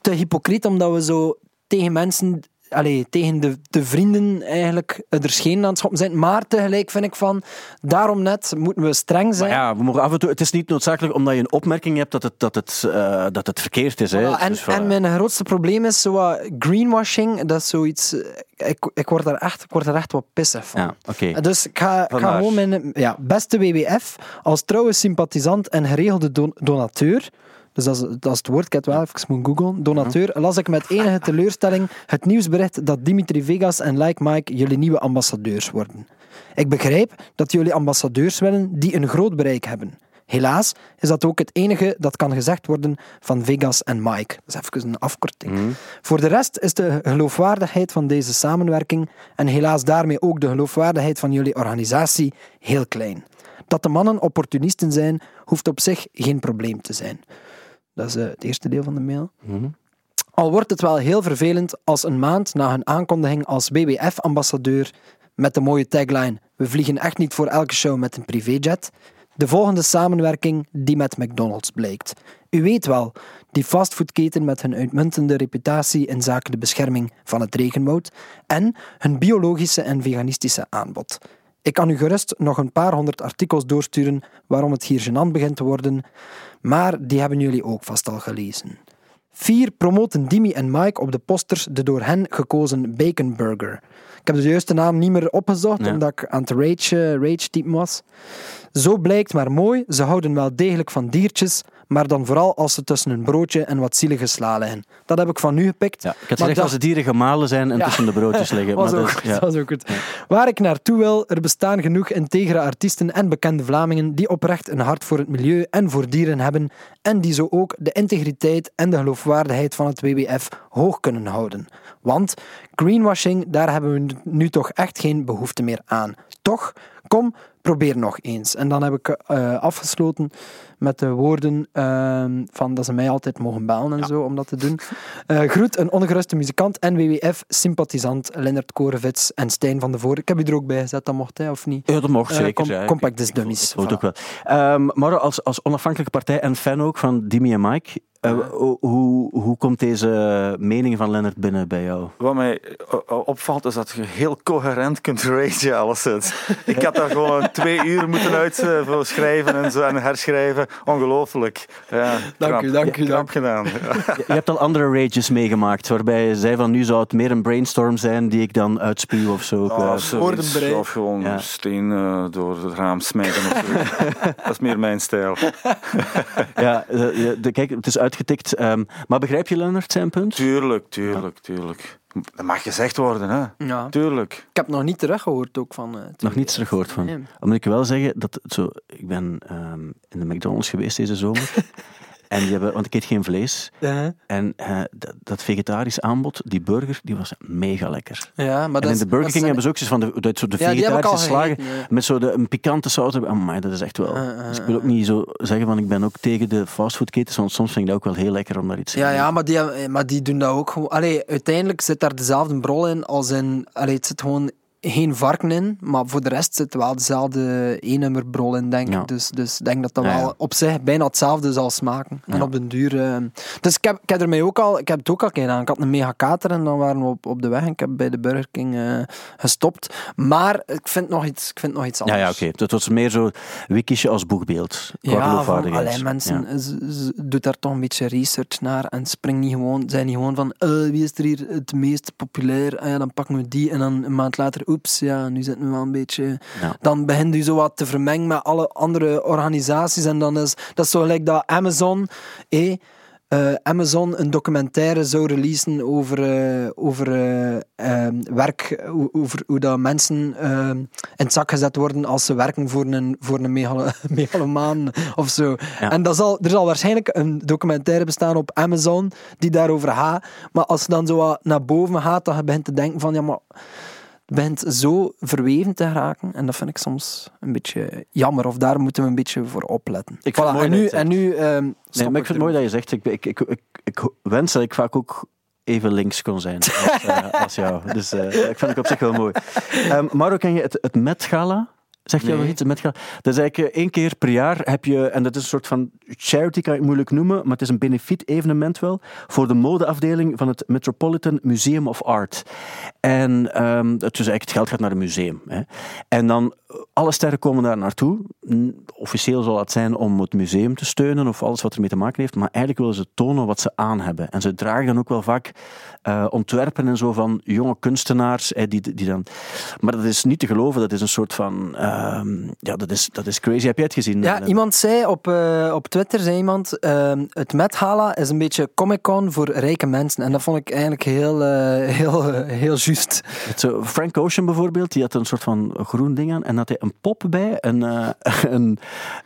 te hypocriet omdat we zo tegen mensen, allee, tegen de, de vrienden eigenlijk er scheen aan het schoppen zijn. Maar tegelijk vind ik van, daarom net moeten we streng zijn. Maar ja, we mogen af en toe, het is niet noodzakelijk omdat je een opmerking hebt dat het, dat het, eh, dat het verkeerd is. Hè. En, Dus voilà. en mijn grootste probleem is zo greenwashing. Dat is zoiets. eh, Ik, ik, word daar echt, ik word er echt wat pissig van. Ja. Dus ik ga, ik ga Vandaar. gewoon mijn ja, beste WWF als trouwe sympathisant en geregelde don- donateur. Dus dat is, het woord, ik wel even moeten googlen. Donateur, las ik met enige teleurstelling het nieuwsbericht dat Dimitri Vegas en Like Mike jullie nieuwe ambassadeurs worden. Ik begrijp dat jullie ambassadeurs willen die een groot bereik hebben. Helaas is dat ook het enige dat kan gezegd worden van Vegas en Mike. Dat is even een afkorting. Voor de rest is de geloofwaardigheid van deze samenwerking en helaas daarmee ook de geloofwaardigheid van jullie organisatie heel klein. Dat de mannen opportunisten zijn, hoeft op zich geen probleem te zijn. Dat is eh, het eerste deel van de mail. Al wordt het wel heel vervelend als een maand na hun aankondiging als WWF-ambassadeur met de mooie tagline We vliegen echt niet voor elke show met een privéjet, de volgende samenwerking die met McDonald's blijkt. U weet wel, die fastfoodketen met hun uitmuntende reputatie in zaken de bescherming van het regenwoud en hun biologische en veganistische aanbod. Ik kan u gerust nog een paar honderd artikels doorsturen waarom het hier gênant begint te worden, maar die hebben jullie ook vast al gelezen. 4 promoten Dimi en Mike op de posters de door hen gekozen Bacon Burger. Ik heb de juiste naam niet meer opgezocht, Ja. omdat ik aan het rage, rage typen was. Zo blijkt maar mooi, ze houden wel degelijk van diertjes, maar dan vooral als ze tussen een broodje en wat zielige sla liggen. Dat heb ik van nu gepikt. Ja, ik had gezegd dat- als de dieren gemalen zijn en Ja. tussen de broodjes liggen. was, maar ook, dat, ja. was ook goed. Waar ik naartoe wil, er bestaan genoeg integere artiesten en bekende Vlamingen die oprecht een hart voor het milieu en voor dieren hebben en die zo ook de integriteit en de geloofwaardigheid van het WWF hoog kunnen houden. Want greenwashing, daar hebben we nu toch echt geen behoefte meer aan. Toch, kom, probeer nog eens. En dan heb ik eh, afgesloten met de woorden ehm, van dat ze mij altijd mogen bellen en zo om dat te doen. Eh, groet een ongeruste muzikant en WWF-sympathisant Lennart Korevits en Stijn van de Voorde. Ik heb u er ook bij gezet, dat mocht hij, of niet? Ja, dat mocht Eh, zeker. com- ja. Compact ik- Dummies, ook wel. Ehm, maar als, als onafhankelijke partij en fan ook van Dimi en Mike, eh, hoe, hoe, hoe komt deze mening van Lennart binnen bij jou? Wat mij eh, opvalt is dat je heel coherent kunt ragen alles het. Ik had daar gewoon twee uur moeten uitschrijven en zo en herschrijven. Ongelooflijk. Ja, Dank u, dank u, dank gedaan. Je, je hebt al andere rages meegemaakt, waarbij je zei van nu zou het meer een brainstorm zijn die ik dan uitspuw of zo. Eh, zoiets. woordenbrei. Of gewoon Ja. steen eh, door het raam smijten of zo. dat is meer mijn stijl. ja, eh, de, de- kijk, het is uitgetikt. ehm, maar begrijp je Lennart zijn punt? Tuurlijk, tuurlijk, tuurlijk. Dat mag gezegd worden, hè. Ja. Tuurlijk. Ik heb nog niet teruggehoord ook van... eh, Nog niets teruggehoord van. Nee. Dan moet ik wel zeggen dat zo. Ik ben ehm, in de McDonald's geweest deze zomer. en die hebben, want ik eet geen vlees. En eh, dat, dat vegetarisch aanbod, die burger, die was mega lekker. ja, maar en dat in de Burger King zijn- hebben ze ook zoiets van de, de Ja, al vegetarische slagen. gegeten, ja. Met zo de, een pikante saus. Oh, my, dat is echt wel. Uh, uh, dus ik wil ook niet zo zeggen van ik ben ook tegen de fastfoodketens, want soms vind ik dat ook wel heel lekker om daar iets te Ja, ja maar, die, eh, maar die doen dat ook gewoon. Allee, uiteindelijk zit daar dezelfde brol in als in. Allee, het zit gewoon geen varken in, maar voor de rest zit wel dezelfde één-nummer brol in, denk Ja. ik. Dus, dus ik denk dat dat Ja, ja. wel op zich bijna hetzelfde zal smaken. En Ja. op den duur. eh, Dus ik heb, ik heb er mij ook al, ik heb het ook al gedaan. Ik had een mega kater en dan waren we op, op de weg en ik heb bij de Burger King eh, gestopt. Maar ik vind nog iets, ik vind nog iets Ja, anders. ja, oké. Dat was meer zo wikisje als boegbeeld. Qua Ja, van, geloofwaardigheid. allee, mensen, Ja. z- z- doet daar toch een beetje research naar en spring niet gewoon, zijn niet gewoon van eh, wie is er hier het meest populair? Ah ja, dan pakken we die en dan een maand later, oeps, ja, nu zitten we wel een beetje... Ja. Dan begint u zo wat te vermengen met alle andere organisaties en dan is dat is zo gelijk dat Amazon... Eh, Amazon een documentaire zou releasen over, eh, over eh, ehm, werk, over hoe dat mensen ehm, in het zak gezet worden als ze werken voor een, voor een megalo- megalomaan of zo. Ja. En dat zal, er zal waarschijnlijk een documentaire bestaan op Amazon die daarover gaat. Maar als je dan zo wat naar boven gaat, dan begint te denken van ja, maar begint zo verweven te geraken. En dat vind ik soms een beetje jammer. Of daar moeten we een beetje voor opletten. Ik vind het Voilà, mooi en dat nu, en nu ehm, Nee, maar ik vind het mooi dat je zegt, ik, ik, ik, ik, ik wens dat ik vaak ook even links kon zijn als, eh, als jou. Dus eh, ik vind het op zich wel mooi. Ehm Maro, ken je het, het Met Gala? Zeg je Nee. nog iets? Het Met Gala? Dat is eigenlijk eh, één keer per jaar heb je, en dat is een soort van charity, kan ik het moeilijk noemen, maar het is een benefiet evenement wel, voor de modeafdeling van het Metropolitan Museum of Art. En ehm, het, dus eigenlijk het geld gaat naar een museum. Hè. En dan, alle sterren komen daar naartoe. Officieel zal het zijn om het museum te steunen of alles wat ermee te maken heeft, maar eigenlijk willen ze tonen wat ze aan hebben. En ze dragen dan ook wel vaak eh, ontwerpen en zo van jonge kunstenaars. eh, die, die dan... Maar dat is niet te geloven, dat is een soort van... ehm, ja, dat is, dat is crazy. Heb jij het gezien? Ja, Eh, iemand zei op, eh, op Twitter, zei iemand, ehm, het Met Gala is een beetje Comic-Con voor rijke mensen. En dat vond ik eigenlijk heel, heel, heel juist. Zo, Frank Ocean bijvoorbeeld, die had een soort van groen ding aan en had hij een pop bij, een, eh, een,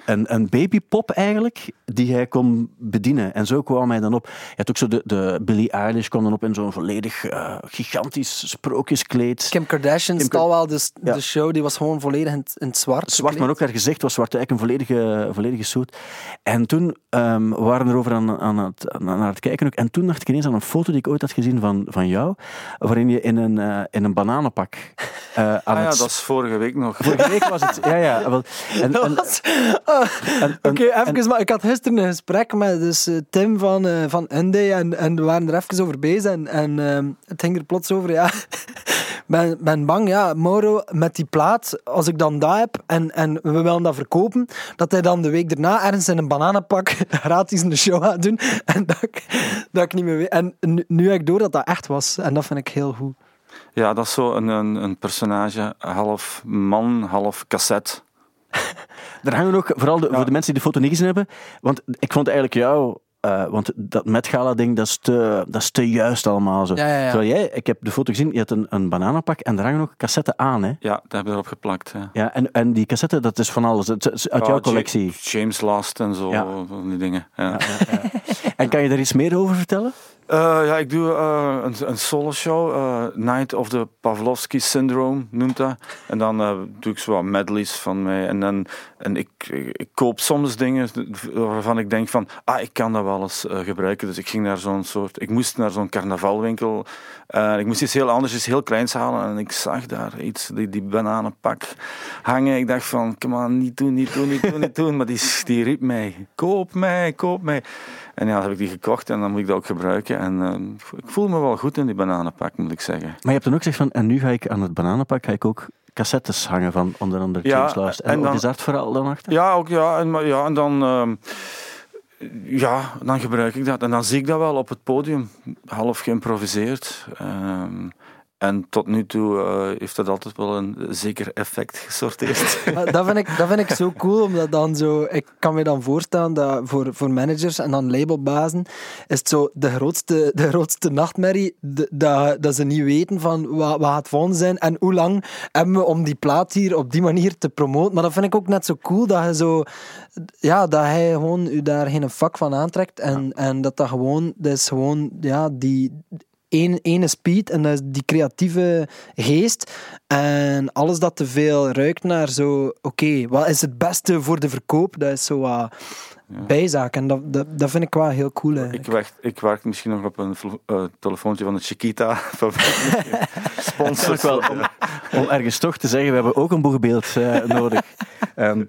een, een babypop eigenlijk, die hij kon bedienen. En zo kwam hij dan op. Je had ook zo de, de Billie Eilish kwam dan op in zo'n volledig eh, gigantisch sprookjeskleed. Kim Kardashian Kim stal wel de, Ja. de show, die was gewoon volledig in, het- in het zwart. Zwart, maar ook haar gezicht was zwart, eigenlijk een volledige, volledige suit. En toen ehm, waren we erover aan, aan, het, aan, aan het kijken ook. En toen dacht ik ineens aan een foto die ik ooit had gezien van, van jou, waarin je in een, eh, in een bananenpak eh, aan Ah ja, het... dat is vorige week nog. Vorige week was het... Ja, ja. En, en, ah, en- Oké, en- even, maar ik had gisteren een gesprek met dus, eh, Tim van, eh van Hyundai en, en we waren er even over bezig en, en ehm, het ging er plots over, ja, ben, ben bang, ja, Mauro, met die plaat, als ik dan dat heb en, en we willen dat verkopen, dat hij dan de week daarna ergens in een bananenpak gratis een show gaat doen en dat ik, dat ik niet meer weet. En nu, nu heb ik door dat dat echt was en dat vind ik heel goed. Ja, dat is zo een, een, een personage, half man, half cassette. er hangen ook, vooral de, voor de mensen die de foto niet gezien hebben, want ik vond eigenlijk jou... eh, want dat Met Gala ding, dat is te, dat is te juist allemaal zo. Ja, ja, ja. Terwijl jij, ik heb de foto gezien, je had een, een bananenpak en er hangen ook cassetten aan, hè? Ja, dat hebben we erop geplakt. Ja. Ja, en, en die cassette, dat is van alles. Het is uit Ja, jouw collectie. James Last en zo, Ja. van die dingen. Ja. En kan je daar iets meer over vertellen? Eh, ja, ik doe eh, een, een solo show. eh, Night of the Pavlovsky Syndrome noemt dat. En dan doe ik zo wat medleys van mij. En, dan, en ik, ik, koop soms dingen waarvan ik denk van, ah, ik kan dat wel eens gebruiken. Dus ik ging naar zo'n soort, ik moest naar zo'n carnavalwinkel. Eh, ik moest iets heel anders, iets heel kleins halen. En ik zag daar iets, die, die bananenpak hangen. Ik dacht van, come on, niet doen, niet doen, niet doen, niet doen. Maar die, die riep mij, koop mij, koop mij. En ja, dan heb ik die gekocht en dan moet ik dat ook gebruiken. En eh, ik voel me wel goed in die bananenpak, moet ik zeggen. Maar je hebt dan ook gezegd van, en nu ga ik aan het bananenpak ga ik ook cassettes hangen van onder andere Ja, James Last. En, dan- is dat verhaal dan achter? Ja, ook ja. En, maar ja, en dan, ehm, ja, dan gebruik ik dat. En dan zie ik dat wel op het podium, half geïmproviseerd. Ehm, en tot nu toe eh, heeft dat altijd wel een zeker effect gesorteerd. Dat, vind ik, dat vind ik zo cool, omdat dan zo... Ik kan me dan voorstellen dat voor, voor managers en dan labelbazen is het zo de grootste, de grootste nachtmerrie dat, dat ze niet weten van wat, wat het volgende zijn en hoe lang hebben we om die plaat hier op die manier te promoten. Maar dat vind ik ook net zo cool dat je zo... Ja, dat hij gewoon u daar geen vak van aantrekt en, en dat dat gewoon... Dat is gewoon, ja, die één, speed en die creatieve geest. En alles dat te veel ruikt naar zo, oké, wat is het beste voor de verkoop? Dat is zo wat bijzaak. En dat, dat, dat vind ik wel heel cool. ik, wacht, ik wacht misschien nog op een eh, telefoontje van de Chiquita. Sponsor. wel om, om ergens toch te zeggen, we hebben ook een boegbeeld eh, nodig. Ehm,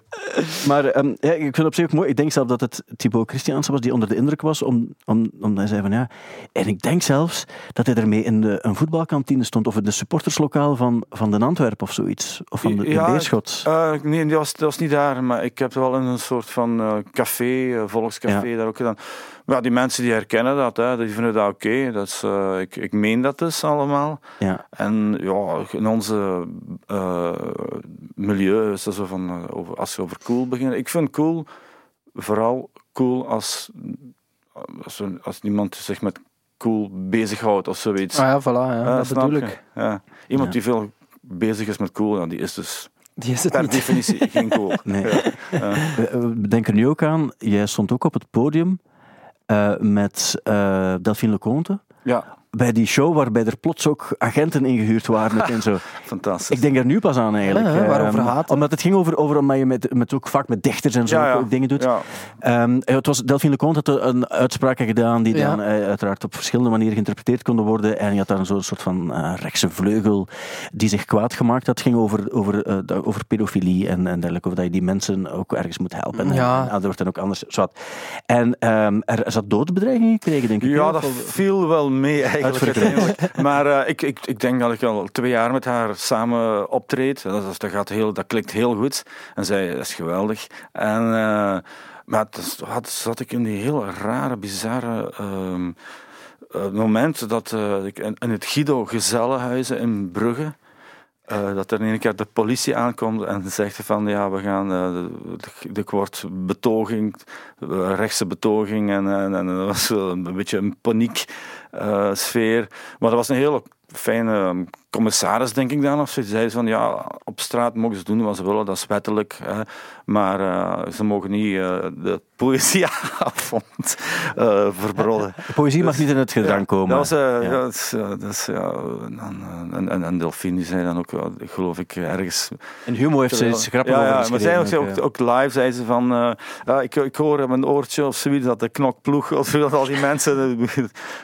maar ehm, ja, ik vind het op zich ook mooi. Ik denk zelf dat het Thibaut Christiansen was die onder de indruk was, om, om, omdat hij zei van ja. En ik denk zelfs dat hij ermee in de, een voetbalkantine stond, of in de supporterslokaal van, van de Antwerp of zoiets. Of van de Ja, Beerschot. Eh, nee, dat was, dat was niet daar, maar ik heb wel in een soort van eh, café, eh, volkscafé, Ja. daar ook gedaan. Maar ja, die mensen die herkennen dat, hè, die vinden dat oké. Dat is, eh, ik, ik meen dat dus allemaal. ja. En ja, in onze eh, milieu is dat zo van, eh, over, als je over cool begint. Ik vind cool vooral cool als, als, als iemand zich met cool bezighoudt of zoiets. Ah ja, voilà, ja, Eh, dat bedoel je? ik. Ja. Iemand die veel bezig is met cool, ja, die is dus Die is het per niet. definitie geen cool. Nee. Ja. We, we denken nu ook aan, jij stond ook op het podium eh, met eh Delphine Leconte. ja, Bij die show waarbij er plots ook agenten ingehuurd waren en zo. fantastisch. Ik denk er nu pas aan eigenlijk. Ja, waarover Ehm, gaat het? Omdat het ging over, over omdat je met, met ook vaak met dichters en zo ja, ja. ook dingen doet. Ja. Ehm, het was Delphine Leconte had een uitspraak gedaan die dan eh, uiteraard op verschillende manieren geïnterpreteerd konden worden. En je had daar zo'n soort van eh, rechtse vleugel die zich kwaad gemaakt had. Het ging over, over, over pedofilie en, en dergelijke. Of dat je die mensen ook ergens moet helpen. En, Ja. en, dat wordt dan ook anders. Zwat. En ehm, er zat doodbedreiging gekregen, denk ik. Ja, dat viel wel mee eigenlijk. Maar eh, ik, ik, ik denk dat ik al twee jaar met haar samen optreed. Dat, dat, gaat heel, dat klikt heel goed. En zij dat is geweldig. En, eh, maar had, zat ik in die heel rare, bizarre eh, moment dat ik in, het Guido Gezellenhuizen in Brugge. dat er in een keer de politie aankomt en zegt van ja, we gaan, de- er wordt betoging, rechtse betoging en, en, en dat was een beetje een paniek sfeer. Maar dat was een hele fijne commissaris, denk ik dan. Of ze zei van ja, op straat mogen ze doen wat ze willen, dat is wettelijk. Hè, maar eh, ze mogen niet eh, de poëzieavond eh verbrodden. De poëzie mag niet in het gedrang Ja, komen. Dat was, eh, Ja. ja. dat is, ja, dat is, ja, en, en, en, en Delphine die zei dan ook, geloof ik, ergens En Humo heeft ze grappig ja, ja, maar zij ook, ook, live zei ze van, eh, ja, ik, ik hoor in mijn oortje of zoiets dat de knokploeg of dat al die mensen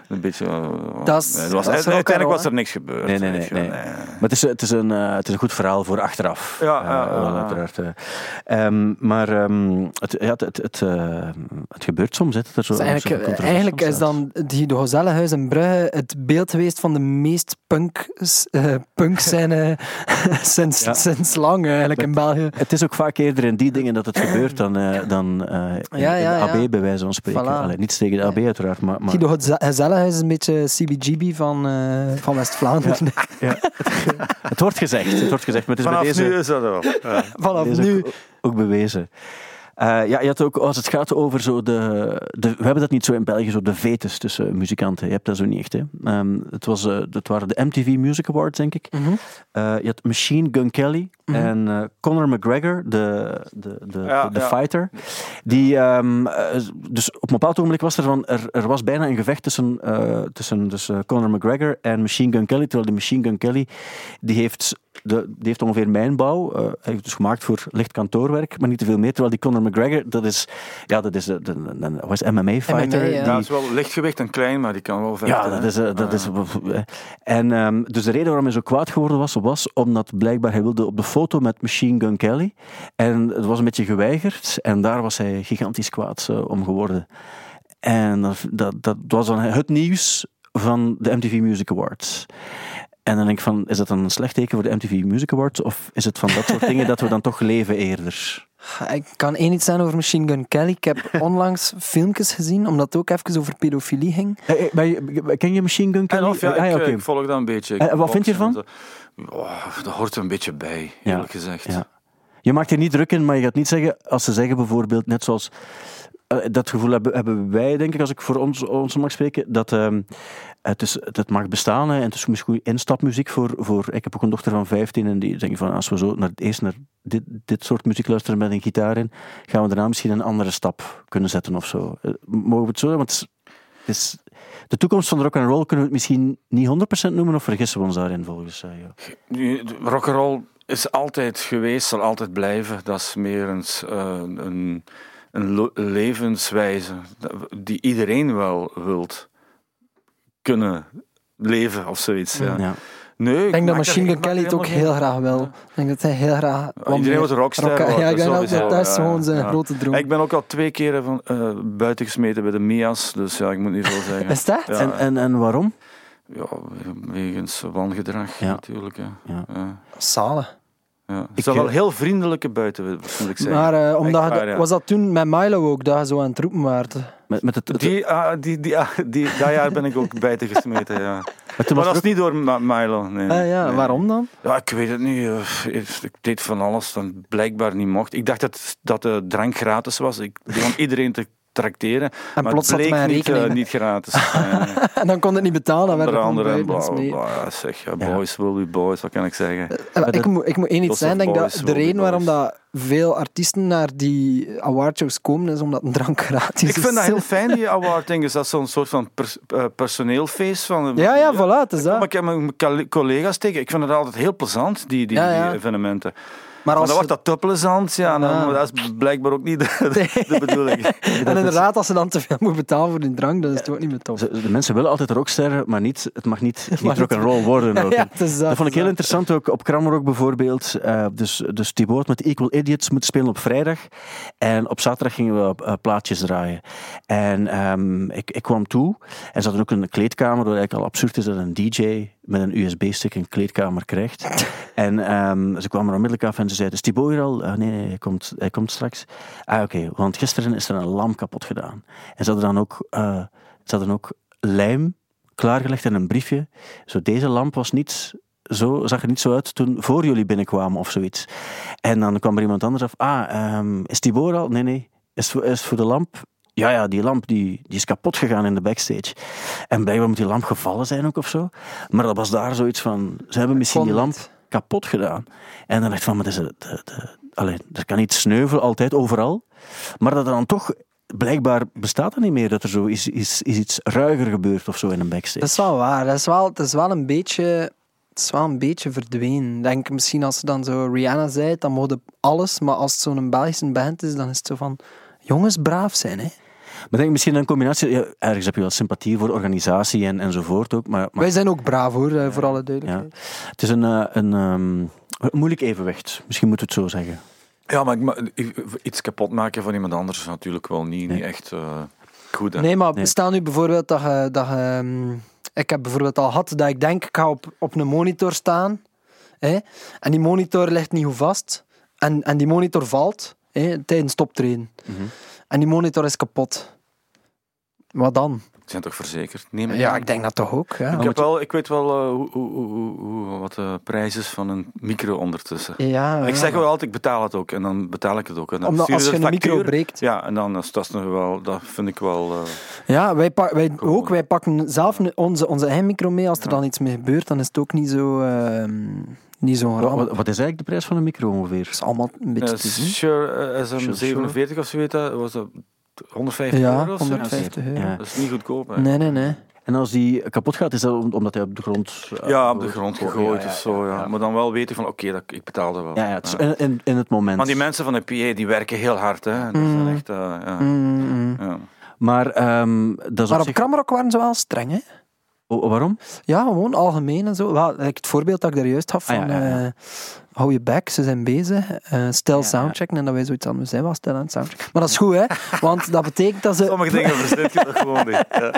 een beetje. Eh, Dat is- nee, er dat was, is er ook uiteindelijk was er niks gebeurd. Nee, nee, nee. Maar het is, het, is een, eh, het is een goed verhaal voor achteraf. Ja, Eh, ja, ja, wel ja. uiteraard. eh. Ehm, maar ehm, het, ja, het, het, het, eh, het gebeurt soms. Hè, dat er zo, Dus eigenlijk, eigenlijk is dan die de Gezellenhuis in Brugge het beeld geweest van de meest punk, uh, punk scène sinds, Ja. sinds lang eigenlijk in België. Het is ook vaak eerder in die dingen dat het gebeurt dan, eh, dan eh, in, Ja, ja, in de AB, ja. bij wijze van spreken. Voilà. Allee, niets tegen de AB, uiteraard. Maar, maar Guido het Gezellenhuis is een beetje CBGB van, eh, van West-Vlaanderen. ja, het wordt gezegd. Het wordt gezegd maar het is Vanaf bij deze, nu is dat wel. Ja. Vanaf deze nu. ook, ook bewezen. Eh, ja, je had ook, als het gaat over zo de, de... We hebben dat niet zo in België, zo de vetes tussen muzikanten. Je hebt dat zo niet echt, hè. Ehm, het, was, eh, dat waren de MTV Music Awards, denk ik. Mhm. Eh, je had Machine Gun Kelly en eh, Conor McGregor, de, de, de, Ja, de, de ja. fighter. Die, ehm, eh, dus op een bepaald ogenblik was er van, er, er was bijna een gevecht tussen, eh, tussen dus, Conor McGregor en Machine Gun Kelly. Terwijl de Machine Gun Kelly, die heeft, de, die heeft ongeveer mijn bouw. eh, hij heeft dus gemaakt voor licht kantoorwerk, maar niet te veel meer. Terwijl die Conor McGregor, dat is, ja, dat is de- was MMA-fighter. MMA, ja. Ja, het is wel lichtgewicht en klein, maar die kan wel vechten. Ja, dat is, eh, dat Ah. is. En ehm, dus de reden waarom hij zo kwaad geworden was, was omdat blijkbaar hij wilde op de foto met Machine Gun Kelly. En het was een beetje geweigerd. En daar was hij gigantisch kwaad eh, om geworden. En dat, dat, dat was dan het nieuws van de MTV Music Awards. En dan denk ik van, is dat dan een slecht teken voor de MTV Music Awards? Of is het van dat soort dingen dat we dan toch leven eerder? Ik kan één iets zeggen over Machine Gun Kelly. Ik heb onlangs filmpjes gezien, omdat het ook even over pedofilie ging. Eh, eh, je- ken je Machine Gun Kelly? En of, ja, Ah, ik, oké. ik volg dat een beetje. Eh, wat vind je ervan? Oh, dat hoort er een beetje bij, Ja, eerlijk gezegd. Ja. Je maakt er niet druk in, maar je gaat niet zeggen, als ze zeggen bijvoorbeeld, net zoals eh, dat gevoel hebben, hebben wij, denk ik, als ik voor ons, ons mag spreken, dat ehm, het, is, het mag bestaan hè, en het is misschien instapmuziek voor, voor. Ik heb ook een dochter van 15 en die denkt van als we zo naar, eerst naar dit, dit soort muziek luisteren met een gitaar in, gaan we daarna misschien een andere stap kunnen zetten of zo. Eh, mogen we het zo? Want het is, de toekomst van rock and roll kunnen we het misschien niet 100% noemen of vergissen we ons daarin volgens jou? Nu, de Rock'n'roll is altijd geweest, zal altijd blijven. Dat is meer eh, een, een levenswijze die iedereen wel wilt kunnen leven of zoiets. Ja. Ja. Nee, Ik denk dat Machine Gun Kelly het ook heel graag wil. Ik denk dat hij heel graag... Iedereen wordt een rockster Rock- worden, Ja, ik denk dat, is gewoon zijn ja. grote droom. Ik ben ook al twee keren van, eh, buiten gesmeten bij de Mia's, dus ja, ik moet niet veel zeggen. Is dat? Ja, En, en, en waarom? ja, wegens wangedrag Ja. natuurlijk. Ja. Ja. Ja. Ja. Ik, Het zijn wel eh, heel vriendelijke buiten, moet ik zeggen. Maar eh, omdat Echt je- was dat toen met Milo ook, dat je zo aan het roepen waart? Met, met het, het, Die, ah, die, die, ah, die, dat jaar ben ik ook buiten gesmeten, ja. Maar dat is niet door Ma- Milo, nee. Ah, ja, Nee. waarom dan? Ja, ik weet het niet. eh, Ik deed van alles dat blijkbaar niet mocht. Ik dacht dat, dat de drank gratis was. Ik begon iedereen te tracteren. En maar plots bleek hij een niet, eh, niet gratis. En dan kon het niet betalen, dan werd Onder het andere, gewoon bla, bla. Zeg, ja, boys will be boys, wat kan ik zeggen? Eh, ik, moet, ik moet één iets zijn. denk dat de reden waarom dat veel artiesten naar die awardshows komen, is omdat een drank gratis is. Ik vind dat heel fijn, die award ding. Is dat zo'n soort van pers- eh, personeelfeest? Van, Ja, ja, voilà, het is Maar dat. ik heb mijn colle- collega's tegen. Ik vind het altijd heel plezant, die, die, Ja, ja. die evenementen. Maar dan wordt dat te plezant, ja, dan, Ja. dat is blijkbaar ook niet de, de, de bedoeling. En inderdaad, als ze dan te veel moeten betalen voor die drank, dan is het ook niet meer tof. De mensen willen altijd rocksterren, maar niet, het mag niet, niet niet- rock'n'roll worden. Ook. Dat, dat vond ik heel interessant, ook op Kramrock bijvoorbeeld. Eh, dus, dus Thibaut had met Equal Idiots moeten spelen op vrijdag. En op zaterdag gingen we eh, plaatjes draaien. En ehm, ik, ik kwam toe en ze hadden ook een kleedkamer, wat eigenlijk al absurd is dat een DJ met een USB-stick een kleedkamer krijgt. en ehm, ze kwamen er onmiddellijk af en ze zeiden, is Thibaut hier al? Ah, nee, nee, hij komt, hij komt straks. Ah, oké, want gisteren is er een lamp kapot gedaan. En ze hadden dan ook, eh, ze hadden ook lijm klaargelegd en een briefje. Zo, deze lamp was niet zo, zag er niet zo uit toen voor jullie binnenkwamen of zoiets. En dan kwam er iemand anders af. Ah, ehm, is Tibor al? Nee, nee. Is, is voor de lamp? Ja, ja, die lamp die, die is kapot gegaan in de backstage. En blijkbaar moet die lamp gevallen zijn ook of zo. Maar dat was daar zoiets van... Ze hebben misschien die lamp kapot gedaan. En dan dacht ik van, maar dat is, de, de, de, allee, er kan niet sneuvelen altijd, overal. Maar dat er dan toch... Blijkbaar bestaat dat niet meer, dat er zo is, is, is iets ruiger gebeurt of zo in een backstage. Dat is wel waar. Dat is wel, het is wel een beetje... Het is wel een beetje verdwenen. Denk misschien als ze dan zo Rihanna zei, dan mogen alles. Maar als het zo'n Belgische band is, dan is het zo van... Jongens, braaf zijn, hè. Maar ik denk misschien een combinatie. Ja, ergens heb je wel sympathie voor organisatie en, enzovoort ook. Maar, maar Wij zijn ook braaf, hoor, eh, voor alle duidelijkheid. het is een, eh, een, ehm, een moeilijk evenwicht. Misschien moet het zo zeggen. Ja, maar ik iets kapot maken van iemand anders is natuurlijk wel niet, Nee. niet echt eh, goed. Hè? Nee, maar Nee. stel nu bijvoorbeeld dat je... Dat je ehm, ik heb bijvoorbeeld al gehad dat ik denk, ik ga op, op een monitor staan. Hè, en die monitor ligt niet goed vast. En, en die monitor valt hè, tijdens het optreden. Mhm. En die monitor is kapot. Wat dan? Die zijn toch verzekerd? Neem Ja, aan. ik denk dat toch ook. Ja. Ik, heb wel, ik weet wel eh, hoe, hoe, hoe, hoe- wat de prijs is van een micro ondertussen. Ja, Ik ja. zeg wel altijd, ik betaal het ook. En dan betaal ik het ook. En dan Omdat als je de een micro factuur. breekt. Ja, en dan is dat nog wel, dat vind ik wel... eh, Ja, wij, pa- wij ook. Wij pakken zelf onze, onze eigen micro mee. Als er Ja. dan iets mee gebeurt, dan is het ook niet zo... ehm niet zo'n Wat, ramp. wat, wat is eigenlijk de prijs van een micro ongeveer? Dat is allemaal een beetje eh, te zien. Shure eh, Shure, SM47 of zo weet dat, was dat 150 Ja, euro of zo? 150 euro. Ja. Dat is niet goedkoop. Hè? Nee, nee, nee. En als die kapot gaat, is dat om- omdat hij op de grond... eh, Ja, op de grond gegooid- ja, of zo. Ja. ja. Maar dan wel weten van, oké, dat ik betaalde wel. Ja, ja, het is Ja. in, in, in het moment. Maar die mensen van de PA, die werken heel hard. Hè. Dat Mm. zijn echt... eh, ja. Mm, mm. Ja. Maar ehm, dat is Maar op op zich... Kramrock waren ze wel streng, hè? O- waarom? Ja, gewoon algemeen en zo. Wel, het voorbeeld dat ik daar juist gaf Ah, van... ja, ja, ja. eh, hou je back, ze zijn bezig. eh, stel Ja, soundchecken. En dat wij zoiets we zijn wel stil aan het soundchecken. Maar dat is goed, hè? Want dat betekent dat ze, Sommige dingen verzet je toch gewoon niet. Ja.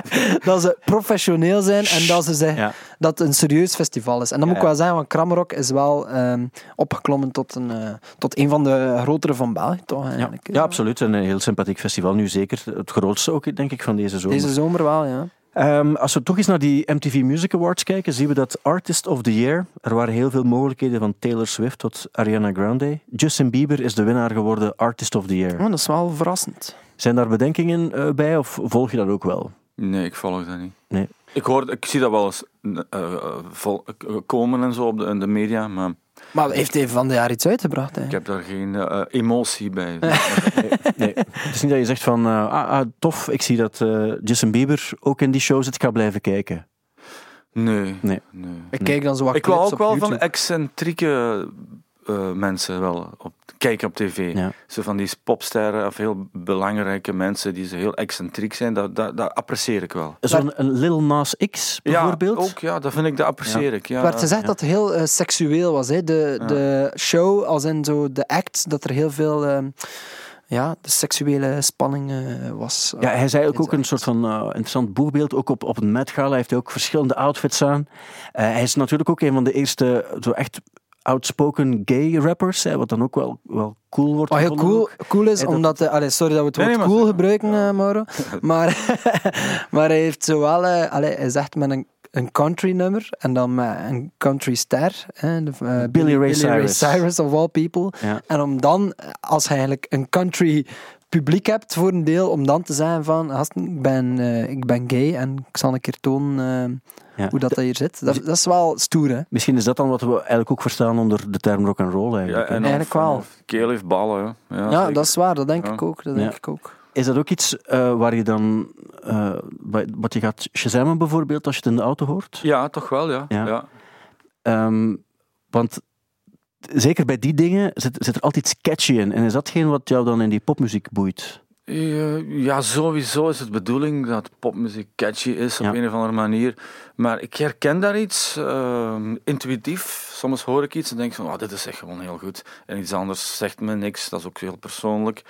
dat ze professioneel zijn en dat ze zeggen Ja. dat het een serieus festival is. En dan moet ik Ja. wel zeggen, want Kramrock is wel ehm, opgeklommen tot een, eh, tot een van de grotere van België, toch? Eigenlijk. ja, absoluut. Een heel sympathiek festival. Nu zeker het grootste ook, denk ik, van deze zomer. Deze zomer wel, ja. Ehm, als we toch eens naar die MTV Music Awards kijken, zien we dat Artist of the Year, er waren heel veel mogelijkheden van Taylor Swift tot Ariana Grande. Justin Bieber is de winnaar geworden Artist of the Year. Oh, dat is wel verrassend. Zijn daar bedenkingen eh, bij of volg je dat ook wel? Nee, ik volg dat niet. Nee. Ik, hoor, ik zie dat wel eens eh, eh, vol- komen en zo op de, in de media, maar Maar heeft hij van de jaar iets uitgebracht, hè? ik heb daar geen eh, emotie bij. Nee. Het is niet dat je zegt van, eh, ah, ah, tof, ik zie dat eh, Justin Bieber ook in die show zit, ik ga blijven kijken. Nee. Nee. nee. Ik kijk dan zo wat Ik clips ook wel van excentrieke eh, mensen wel op, kijken op tv. Ja. Zo van die popsterren of heel belangrijke mensen die zo heel excentriek zijn, dat, dat, dat apprecieer ik wel. Zo'n een Lil Nas X bijvoorbeeld. Ja, ook, ja, dat vind ik, dat apprecieer ik. Ja, werd gezegd ja. dat het heel eh, seksueel was. Hè? De, Ja. de show, als in zo de act, dat er heel veel ehm, ja, de seksuele spanning eh, was. Ja, hij zei ook, ook een soort van eh, interessant boegbeeld. Ook op, op een Met Gala heeft hij ook verschillende outfits aan. Eh, hij is natuurlijk ook een van de eerste zo echt outspoken gay rappers. Hè, wat dan ook wel, wel cool wordt. Wat heel gevonden cool, ook. cool is, Ja, dat- omdat... eh, allee, sorry dat we het Nee, woord nee, cool gebruiken, Ja. eh, Mauro. Maar, maar hij heeft zo wel... eh, allee, hij zegt met een, een country nummer en dan met een country ster. Hè, de, Billy Ray Cyrus. Cyrus, of all people. Ja. En om dan, als je eigenlijk een country publiek hebt voor een deel, om dan te zeggen van, gasten, ik ben, eh, ik ben gay en ik zal een keer tonen eh, Ja. Hoe dat, dat hier zit. Dat, dat is wel stoer, hè. Misschien is dat dan wat we eigenlijk ook verstaan onder de term rock and roll. Ja, Eigenlijk. hè. en Eigenlijk of- wel. Keel heeft ballen. hè. Ja, Ja, dat is waar, dat denk Ja. ik ook. Dat denk Ja. ik ook. Is dat ook iets eh, waar je dan, eh, wat je gaat shazammen bijvoorbeeld als je het in de auto hoort? ja, toch wel, ja. Ja. ja. Ehm, want zeker bij die dingen zit, zit er altijd iets catchy in. En is dat geen wat jou dan in die popmuziek boeit? Ja, ja, sowieso is het bedoeling dat popmuziek catchy is op Ja. een of andere manier. Maar ik herken daar iets ehm, intuïtief. Soms hoor ik iets en denk van, oh, dit is echt gewoon heel goed. En iets anders zegt me niks, dat is ook heel persoonlijk.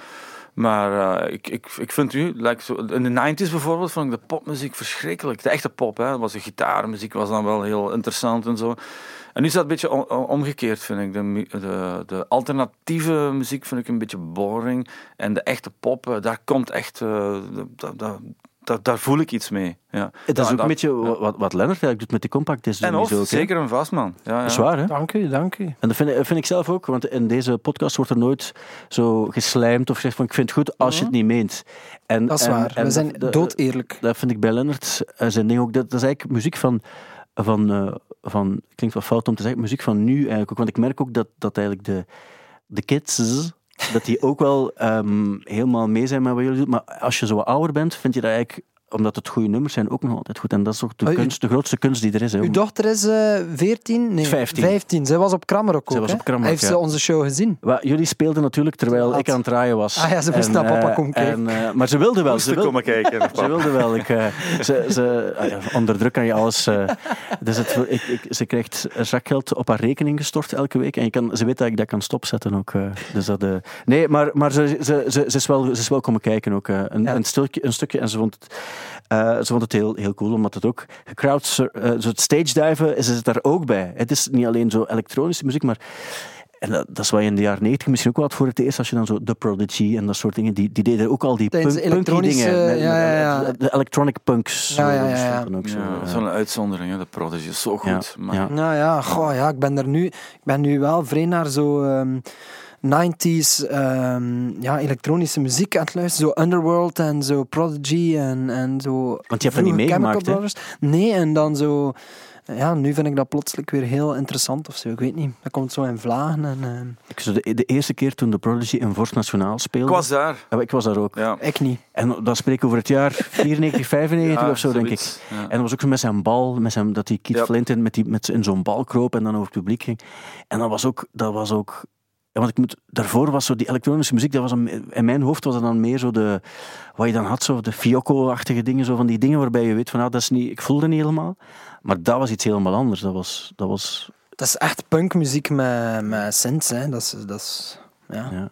Maar eh, ik, ik, ik vind nu, like zo, in de 90s bijvoorbeeld, vond ik de popmuziek verschrikkelijk. De echte pop, hè. Dat was de gitaarmuziek, was dan wel heel interessant en zo. En nu is dat een beetje om- om- omgekeerd, vind ik. De, de, de alternatieve muziek vind ik een beetje boring. En de echte pop, eh, daar komt echt... eh, da- daar voel ik iets mee. Ja. Dat is ook dat- een beetje wat, wat Lennart eigenlijk doet met die compact discs. En of, ook, zeker een vastman. Ja, ja. Dat is waar, hè? Dank u, dank u. En dat vind, ik- vind ik zelf ook, want in deze podcast wordt er nooit zo geslijmd of gezegd van ik vind het goed als je het niet meent. En, Dat is en- waar. en We zijn dood eerlijk. Dat vind ik bij Lennart eh, zijn ding ook. Dat, dat is eigenlijk muziek van, van, eh, van, klinkt wel fout om te zeggen, muziek van nu eigenlijk ook. Want ik merk ook dat, dat eigenlijk de, de kids, dat die ook wel ehm, helemaal mee zijn met wat jullie doen. Maar als je zo wat ouder bent, vind je dat eigenlijk, omdat het goede nummers zijn, ook nog altijd goed. En dat is ook de, Oh, kunst, de grootste kunst die er is. Hè, Uw dochter is eh 14? Nee, 15. 15. Zij was op Krammerok ook, Zij was op Krammerok, Heeft ja. ze onze show gezien? Jullie speelden natuurlijk terwijl Laat. ik aan het draaien was. Ah ja, ze moest naar papa eh, komen kijken. En, eh, maar ze wilde wel. Ze wilde, komen kijken. ze wilde wel. Ik, eh, ze, ze, ah ja, onder druk kan je alles. eh, dus het, ik, ik, ze krijgt zakgeld op haar rekening gestort elke week. En je kan, ze weet dat ik dat kan stopzetten ook. eh. dus dat, nee, maar, maar ze, ze, ze, ze, is wel, ze is wel komen kijken ook. eh, een, Ja. een, stukje, een stukje. En ze vond het, eh, ze vond het heel, heel cool, omdat het ook crowd, zo het stage diven is het daar ook bij. Het is niet alleen zo elektronische muziek, maar En dat, dat is wat je in de jaren 90 misschien ook wel had voor het eerst, als je dan zo The Prodigy en dat soort dingen, die, die deden ook al die punk, punky dingen. met- ja, ja, ja. De electronic punks. Ja, ja, zo, ja, dat ja. stond dan ook zo, Ja, ja. dat is wel een uitzondering, hè. de Prodigy is zo goed. Ja, maar ja. Nou ja, goh, ja, ik ben er nu, ik ben nu wel vrij naar zo ehm, 90s ehm, ja, elektronische muziek aan het luisteren. Zo Underworld en zo Prodigy en, en zo. Want je hebt dat niet meegemaakt, hè? Nee, en dan zo. Ja, nu vind ik dat plotseling weer heel interessant of zo. Ik weet niet. Dat komt zo in vlagen. En, ehm, Ik, zo de, de eerste keer toen de Prodigy in Vorst Nationaal speelde. Ik was daar. Ja, ik was daar ook. Ja. ik niet. En dan spreek ik over het jaar 94, 95 Ja, of zo, denk ik. En dat was ook zo met zijn bal, met zijn, dat die Keith Ja. Flint in, met die, met, in zo'n bal kroop en dan over het publiek ging. En dat was ook... Dat was ook want ik moet, daarvoor was zo die elektronische muziek, dat was een, in mijn hoofd was dat dan meer zo de, wat je dan had, zo de Fiocco-achtige dingen, zo van die dingen waarbij je weet van, nou, dat is niet, ik voelde niet helemaal. Maar dat was iets helemaal anders. Dat was, dat was Dat is echt punkmuziek met, met synths. Hè. Dat is, dat is, ja. Ja.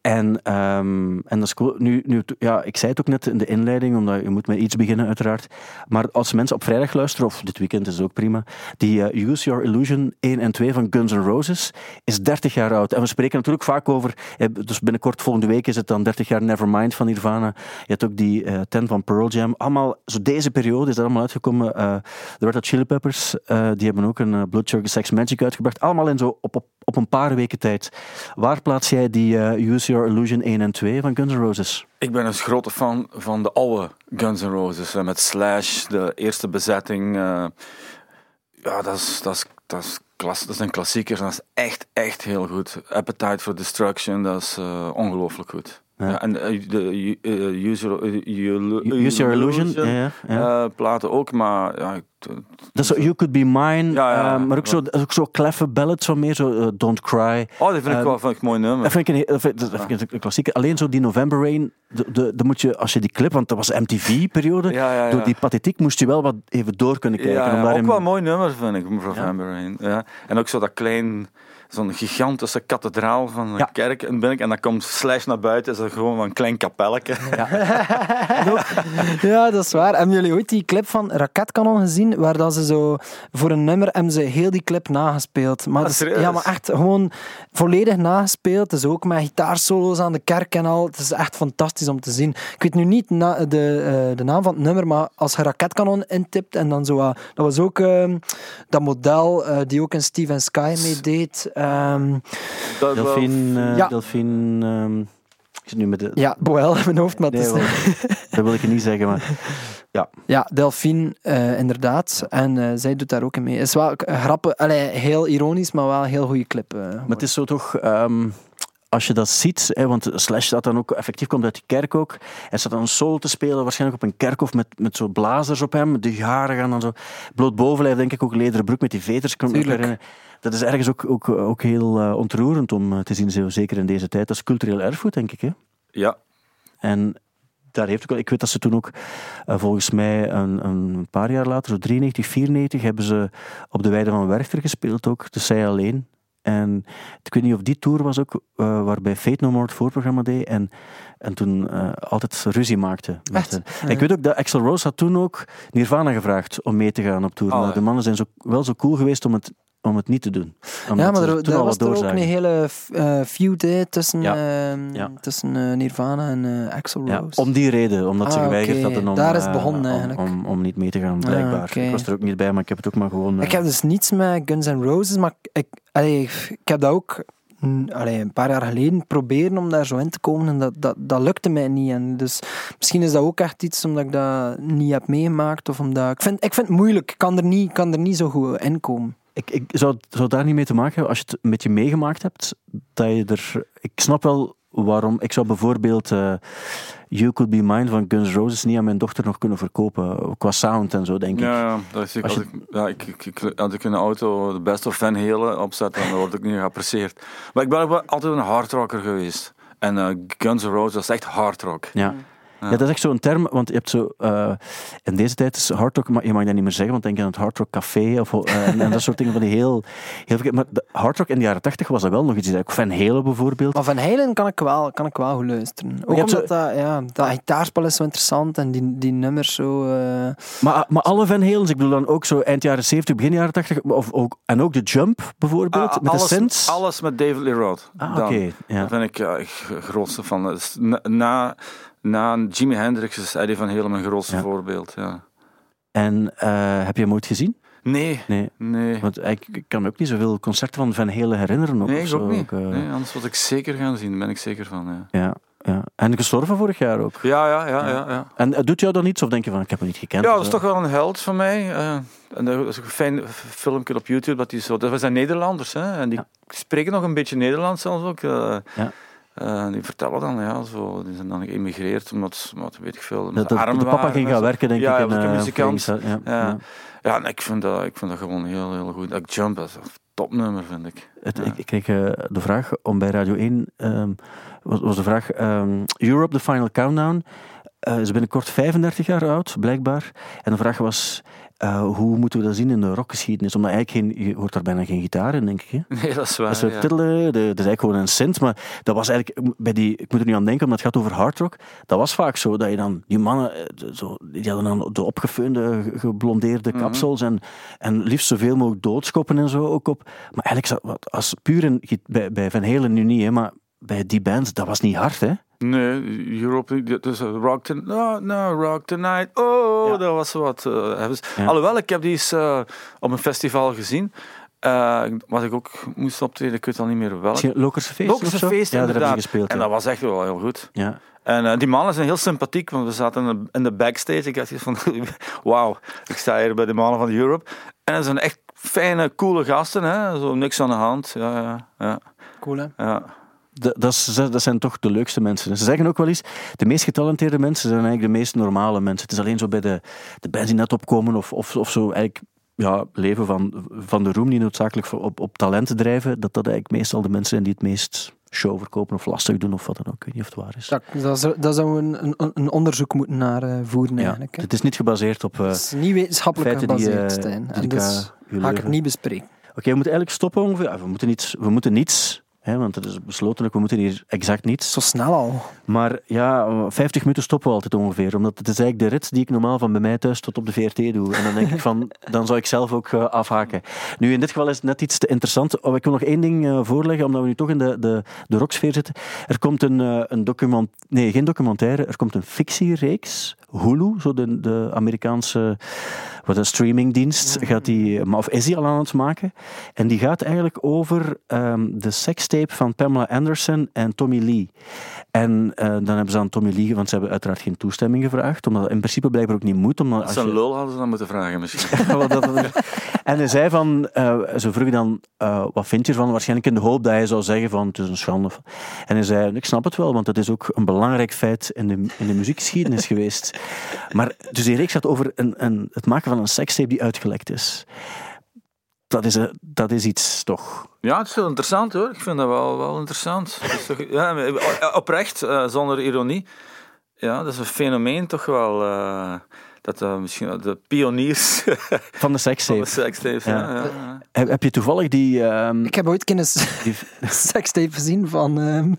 En, ehm, en dat is. Nu, nu, ja, ik zei het ook net in de inleiding, omdat je moet met iets beginnen uiteraard. Maar als mensen op vrijdag luisteren, of dit weekend is het ook prima, die eh, Use Your Illusion 1 en 2 van Guns N' Roses is 30 jaar oud. En we spreken natuurlijk vaak over, eh, dus binnenkort volgende week is het dan 30 jaar Nevermind van Nirvana. Je hebt ook die eh 10 van Pearl Jam. Allemaal, zo deze periode is dat allemaal uitgekomen. Eh, de Red Hot Chili Peppers, die hebben ook een Blood Sugar Sex Magic uitgebracht. Allemaal in zo op, op, op een paar weken tijd. Waar plaats jij die Use Your Illusion 1 en 2 van Guns N' Roses? Ik ben een grote fan van de oude Guns N' Roses. eh, Met Slash, de eerste bezetting. eh, ja, dat is, dat, is, dat, is klas, dat. Dat is echt, echt heel goed. Appetite for Destruction, dat is eh, ongelooflijk goed. Ja. En eh, de eh, Illu- Use Your Illusion, ja, ja, eh, platen ook, maar ja, Dat zo You Could Be Mine, eh, maar ook zo, ook zo kleffe ballads van meer, zo eh, Don't Cry. oh, die vind ik Eh, wel vind ik een mooi nummer. Dat vind ik een, dat dat klassieke. Alleen zo die November Rain, de, moet je, als je die clip, want dat was MTV-periode, Ja, ja, ja. door die pathetiek moest je wel wat even door kunnen kijken. Ja, ook wel een mooi nummer vind ik, November Rain. Ja. En ook zo dat klein, zo'n gigantische kathedraal van een Ja. kerk en ben ik en dan komt Slash naar buiten, is dat gewoon een klein kapelletje. Ja, dat is waar. Hebben jullie ooit die clip van Raketkanon gezien? Waar dat ze zo voor een nummer hebben ze heel die clip nagespeeld. Maar, Ah, is- ja, maar echt gewoon volledig nagespeeld. Dus ook met gitaarsolo's aan de kerk en al. Het is echt fantastisch om te zien. Ik weet nu niet na, de, eh, de naam van het nummer, maar als je Raketkanon intipt en dan zo. dat was ook ehm, dat model eh, die ook in Steven Sky meedeed. Ehm, Dat wel- Delphine, eh, Ja. Delphine ehm, ik zit nu met de... ja, Boel in mijn hoofd, maar Nee, wel, dat wil ik je niet zeggen, maar... Ja, Delphine, eh, inderdaad. En eh, zij doet daar ook in mee. Het is wel een grappig, allee, heel ironisch, maar wel een heel goede clip. eh, Maar het is zo toch... ehm, als je dat ziet, hè, want Slash staat dan ook effectief, komt uit die kerk ook. Hij staat dan een solo te spelen, waarschijnlijk op een kerkhof met, met zo blazers op hem. De haren gaan dan zo. Bloot bovenlijf, denk ik ook, lederen broek met die veters. kan ik me Tuurlijk. herinneren. Dat is ergens ook, ook, ook heel eh, ontroerend om eh, te zien, zo, zeker in deze tijd. Dat is cultureel erfgoed, denk ik. Hè? Ja, En daar heeft ook wel, ik weet dat ze toen ook, eh, volgens mij een, een paar jaar later, zo 93, 94, hebben ze op de Weide van Werchter gespeeld ook, de Zij Alleen. En ik weet niet of die tour was ook, waarbij Fate No More het voorprogramma deed en, en toen altijd ruzie maakte. met hen. Ik weet ook dat Axel Rose had toen ook Nirvana gevraagd om mee te gaan op tour. Oh, maar ja. de mannen zijn zo, wel zo cool geweest om het, om het niet te doen. Omdat Ja, maar er, was er ook een hele eh, feud hè, tussen, Ja. ehm, Ja. tussen eh, Nirvana en eh, Ja, Rose. om die reden, omdat ze Ah, geweigerd hadden om, Daar is het begonnen om- eigenlijk. Om, om niet mee te gaan, blijkbaar. oké. Ik was er ook niet bij, maar ik heb het ook maar gewoon... Ik heb dus niets met Guns N' Roses, maar ik, allee, ik heb dat ook allee, een paar jaar geleden proberen om daar zo in te komen en dat, dat, dat lukte mij niet. En dus misschien is dat ook echt iets omdat ik dat niet heb meegemaakt of omdat... Ik vind, ik vind het moeilijk, ik kan er niet, ik kan er niet zo goed in komen. Ik, ik zou, zou het daar niet mee te maken hebben als je het een beetje meegemaakt hebt. Dat je er, ik snap wel waarom. Ik zou bijvoorbeeld eh, You Could Be Mine van Guns N' Roses niet aan mijn dochter nog kunnen verkopen. Qua sound en zo, denk ik. ja, ja, dat is, ik, Als als je- ik, ja ik, ik, ik- als ik in de auto de best of Van Halen opzet, dan word ik niet geapprecieerd. Maar ik ben ook wel altijd een hardrocker geweest. En eh, Guns N' Roses, dat is echt hardrock. Ja. Ja, dat is echt zo'n term, want je hebt zo... eh, in deze tijd is hard rock, maar je mag dat niet meer zeggen, want denk aan het hard rock café of, eh, en, en dat soort dingen van die heel... heel maar de hard rock in de jaren tachtig was dat wel nog iets. Ook Van Halen bijvoorbeeld. Maar Van Heilen kan ik wel, kan ik wel goed luisteren. Ook je hebt omdat dat, ja, dat gitaarspel is zo interessant en die, die nummers zo... eh, Maar, maar alle Van Halens, ik bedoel dan ook zo eind jaren 70, begin jaren 80, of ook, en ook de Jump bijvoorbeeld, Ah, met alles, de synths. alles met David Lee Roth. Ah, oké, ja. Dat vind ik ja, ik grootste van. na, na Jimi Hendrix is Eddie van Halen mijn grootste Ja. voorbeeld. Ja. En eh, heb je hem ooit gezien? Nee, Nee. nee. Want ik, kan me ook niet zoveel concerten van Van Halen herinneren. Ook, Nee, ik ook niet. eh, Nee, anders was ik zeker gaan zien, daar ben ik zeker van. Ja, ja, ja. En gestorven vorig jaar ook. ja, ja. ja, ja, ja. En eh, doet jou dan iets? Of denk je van, ik heb hem niet gekend? Ja, dat is toch wel een held van mij. en dat is een fijn filmpje op YouTube. Dat die zo, dat zijn Nederlanders, hè, en die Ja. spreken nog een beetje Nederlands zelfs ook. Ja. Eh, die vertellen dan, ja, zo, die zijn dan geëmigreerd omdat, wat weet ik veel, ze dat, arm de papa waren ging gaan werken, denk Ja, ik. ja, een eh, muzikant. Ja, Ja. ja. Ja, en ik vind dat, ik vind dat gewoon heel, heel goed. Dat Jump dat is een topnummer, vind ik. Het, Ja. ik, ik kreeg eh, de vraag om bij Radio 1, ehm, was, was de vraag, ehm, Europe, the final countdown, eh, is binnenkort 35 jaar oud, blijkbaar. En de vraag was, eh, hoe moeten we dat zien in de rockgeschiedenis? Omdat eigenlijk geen, je hoort daar bijna geen gitaar in, denk ik. Hè? Nee, dat is waar. Dat is, ja. tiddelen, de, dat is eigenlijk gewoon een synth, maar dat was eigenlijk, bij die, ik moet er nu aan denken, omdat het gaat over hard rock, dat was vaak zo, dat je dan, die mannen, eh, zo, die hadden dan de opgefeunde, ge- geblondeerde Mhm. kapsels en, en liefst zoveel mogelijk doodskoppen en zo ook op. Maar eigenlijk, als puur in, bij, bij Van Halen nu niet, hè, maar bij die bands, dat was niet hard, hè? Nee, Europe, eh, Rock, no, no, rock Tonight. Oh, Ja. dat was wat. eh, ze- Ja. Alhoewel, ik heb die eens eh, op een festival gezien. eh wat ik ook moest optreden, ik weet al niet meer welk. Lokerse Feest Lokerse? Feest, ja, ze inderdaad. gespeeld. En dat was echt wel heel goed. Ja. En die mannen zijn heel sympathiek, want we zaten in de, in de backstage. Ik dacht van, wauw, ik sta hier bij de mannen van Europe. En dat zijn echt fijne, coole gasten, hè? Zo niks aan de hand. Ja, ja, ja. cool, hè? ja. Dat, dat, zijn toch de leukste mensen. Ze zeggen ook wel eens, de meest getalenteerde mensen zijn eigenlijk de meest normale mensen. Het is alleen zo bij de, de bands die net opkomen of, of, of zo eigenlijk ja, leven van, van de roem, die noodzakelijk op, op talenten drijven, dat dat eigenlijk meestal de mensen zijn die het meest show verkopen of lastig doen of wat dan ook. Ik weet niet of het waar is. Dat, dat, zou- dat zou een, een, een onderzoek moeten naar eh, voeren, Ja, eigenlijk. Hè. het is niet gebaseerd op eh, Het is niet wetenschappelijk feiten die, gebaseerd, eh, Stijn. die En de dus ga ik het niet bespreken. Oké, we moeten eigenlijk stoppen ongeveer. We moeten niets, we moeten niets hè, want het is besloten, ook, we moeten hier exact niets. Zo snel al. Maar ja, 50 minuten stoppen we altijd ongeveer. Omdat het is eigenlijk de rit die ik normaal van bij mij thuis tot op de VRT doe. En dan denk ik van, dan zou ik zelf ook eh, afhaken. Nu, in dit geval is het net iets te interessant. Oh, ik wil nog één ding eh, voorleggen, omdat we nu toch in de, de, de rocksfeer zitten. Er komt een, eh, een document... Nee, geen documentaire. Er komt een fictiereeks. Hulu, zo de, de Amerikaanse wat een streamingdienst, gaat die, of is die al aan het maken. En die gaat eigenlijk over ehm, de sekstape van Pamela Anderson en Tommy Lee. En eh, dan hebben ze aan Tommy Lee, want ze hebben uiteraard geen toestemming gevraagd, omdat dat in principe blijkbaar ook niet moet. Omdat Als ze een lul hadden ze dan moeten vragen misschien. dat- en hij zei van, eh, ze vroegen dan, eh, wat vind je ervan? Waarschijnlijk in de hoop dat hij zou zeggen van, het is een schande. En hij zei, ik snap het wel, want het is ook een belangrijk feit in de, in de muziekgeschiedenis geweest. Maar, dus die reeks gaat over een, een, het maken van een sekstape die uitgelekt is. Dat is, een- dat is iets, toch? Ja, het is heel interessant hoor. Ik vind dat wel, wel interessant. Dat is toch- ja, maar oprecht, eh, zonder ironie. Ja, dat is een fenomeen toch wel. eh, dat eh, misschien wel de pioniers Van de van de sekstape. sekstapes. Ja. Ja. Ja, ja. Heb, heb je toevallig die... ehm, Ik heb ooit kennis die sekstape gezien van, ehm,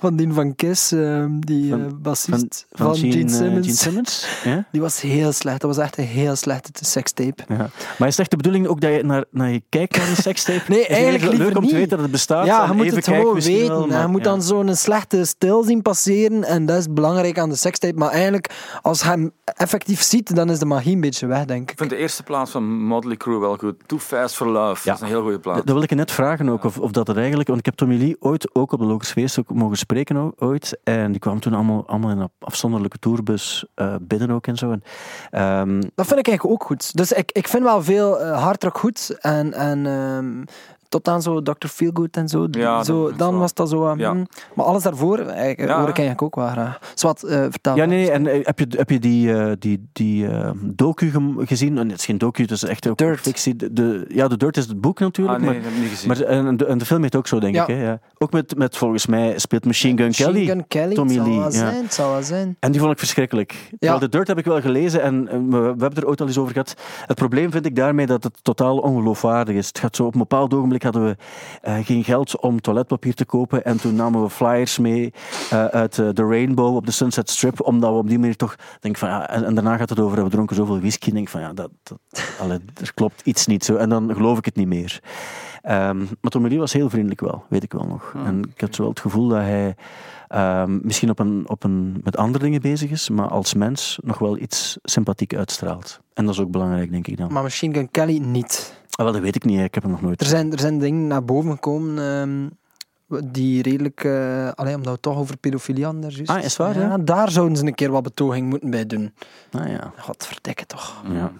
van die van Kiss, ehm, die Van- eh, bassist van, van, Gene, Gene eh, Simmons. Gene Simmons? Ja? Die was heel slecht. Dat was echt een heel slechte sekstape. Ja. Maar is het echt de bedoeling ook dat je naar, naar je kijkt naar een sekstape? Nee, Is het eigenlijk leuk liever om niet. te weten dat het bestaat. Ja, je moet even het kijken gewoon weten. wel, je maar- moet ja. dan zo'n slechte stil zien passeren. En dat is belangrijk aan de sekstape. Maar eigenlijk, als je hem effectief ziet, dan is de magie een beetje weg, denk Ik ik. vind de eerste plaats van Motley Crue wel goed. Too Fast for Love. Ja. Dat is een heel goede plaats. Dat wil ik je net vragen ook, of, of dat het eigenlijk... Want ik heb Tommy Lee ooit ook op de Lokers Feest mogen spreken ooit. En die kwam toen allemaal, allemaal in een afzonderlijke tourbus eh, binnen ook en zo. En, ehm, Dat vind ik eigenlijk ook goed. Dus ik, ik vind wel veel hardrock goed. En, en ehm, Tot aan zo Dr. Feelgood en zo. Ja, zo dan was dat zo... eh, Ja. hmm. Maar alles daarvoor eh, Ja. hoor ik eigenlijk ook wel graag. Zwat, eh vertel Ja, nee, en eh, heb je, heb je die, die, die eh, docu gezien? En het is geen docu, het is echt ook Dirt. fictie. De, de- ja, de Dirt is het boek natuurlijk, Ah, nee, maar, ik heb het niet gezien. maar en, de, en de film heet ook zo, denk Ja. ik. Hè, ja. Ook met, met, volgens mij, speelt Machine Gun Machine Kelly. Gun Kelly, Tommy het zal Lee, zijn, het zal wel zijn. En die vond ik verschrikkelijk. Terwijl de Dirt heb ik wel gelezen en we, we hebben er ooit al eens over gehad. Het probleem vind ik daarmee dat het totaal ongeloofwaardig is. Het gaat zo, op een bepaald ogenblik hadden we eh, geen geld om toiletpapier te kopen en toen namen we flyers mee eh, uit eh, de Rainbow op de Sunset Strip, omdat we op die manier toch denk van ja, en, en daarna gaat het over we dronken zoveel whisky. Ik denk van ja, dat, dat allee, er klopt iets niet zo en dan geloof ik het niet meer. Ehm, maar Tommy Lee was heel vriendelijk wel, weet ik wel nog. En ik had zo wel het gevoel dat hij ehm, misschien op een, op een, met andere dingen bezig is, maar als mens nog wel iets sympathiek uitstraalt. En dat is ook belangrijk, denk ik dan. Maar Machine Gun Kelly niet. Ah, wel, dat weet ik niet, ik heb hem nog nooit. Er zijn, er zijn dingen naar boven gekomen ehm, die redelijk... eh allee, omdat we het toch over pedofilie hadden. juist. Ah, is waar, ja? Daar zouden ze een keer wat betoging moeten bij doen. Ah, ja. Godverdikke toch. Ja.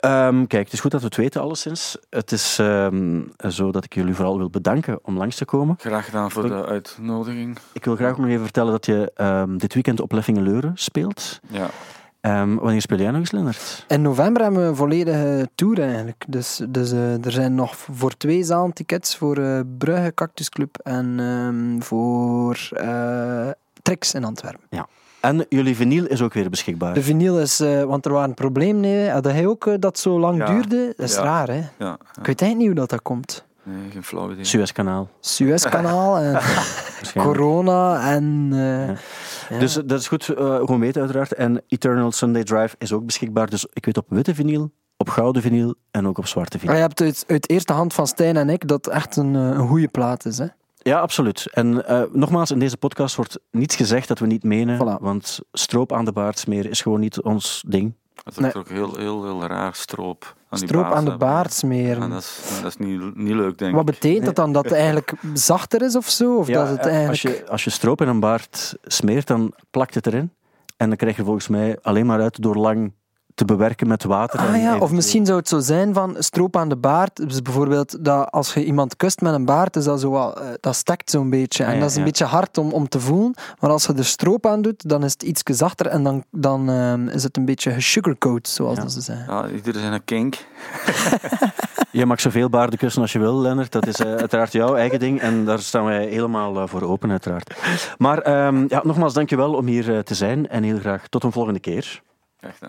Ehm, kijk, het is goed dat we het weten, alleszins. Het is ehm, zo dat ik jullie vooral wil bedanken om langs te komen. Graag gedaan voor de uitnodiging. Ik wil graag nog even vertellen dat je ehm, dit weekend op Leffingen-Leuren speelt. Ja. Ehm, wanneer speel jij nog eens, Lennart? In november hebben we een volledige tour eigenlijk. Dus, dus eh, er zijn nog voor twee zalen tickets voor eh Brugge Cactus Club en ehm, voor eh Trix in Antwerpen. En jullie vinyl is ook weer beschikbaar. De vinyl is, eh, want er waren problemen. Nee, had hij ook dat zo lang Ja. duurde? Dat is Ja. raar, hè? Ja, Ik ja. weet eigenlijk niet hoe dat, dat komt. Nee, geen flauw idee. Suezkanaal. Suezkanaal en corona en... eh, Ja. ja. Dus dat is goed, eh, gewoon weten uiteraard. En Eternal Sunday Drive is ook beschikbaar. Dus ik weet op witte vinyl, op gouden vinyl en ook op zwarte vinyl. Maar je hebt uit, uit eerste hand van Stijn en ik dat echt een, eh, een goede plaat is. Hè? Ja, absoluut. En eh, nogmaals, in deze podcast wordt niets gezegd dat we niet menen. Voilà. Want stroop aan de baard smeren is gewoon niet ons ding. Dat is Nee. ook heel, heel, heel raar, stroop. Aan die Stroop aan de hebben. baard smeren. Ja, dat is, dat is niet, niet leuk, denk Wat ik. betekent dat dan? Dat het eigenlijk zachter is of zo? Of Ja, dat het eh, eigenlijk... als, je, als je stroop in een baard smeert, dan plakt het erin. En dan krijg je volgens mij alleen maar uit door lang te bewerken met water. en Ah ja, of misschien zou het zo zijn van stroop aan de baard. Dus bijvoorbeeld dat als je iemand kust met een baard, is dat zo wel, eh, dat stekt zo'n beetje. Ah en ja, dat is een ja. beetje hard om, om te voelen. Maar als je er stroop aan doet, dan is het iets zachter en dan, dan ehm, is het een beetje gesugarcoat, zoals dat ze zeggen. Ja, iedereen zijn een kink. Je mag zoveel baarden kussen als je wil, Lennart. Dat is eh, uiteraard jouw eigen ding. En daar staan wij helemaal eh, voor open, uiteraard. Maar ehm, ja, nogmaals, dankjewel om hier eh, te zijn. En heel graag tot een volgende keer. Echt, hè.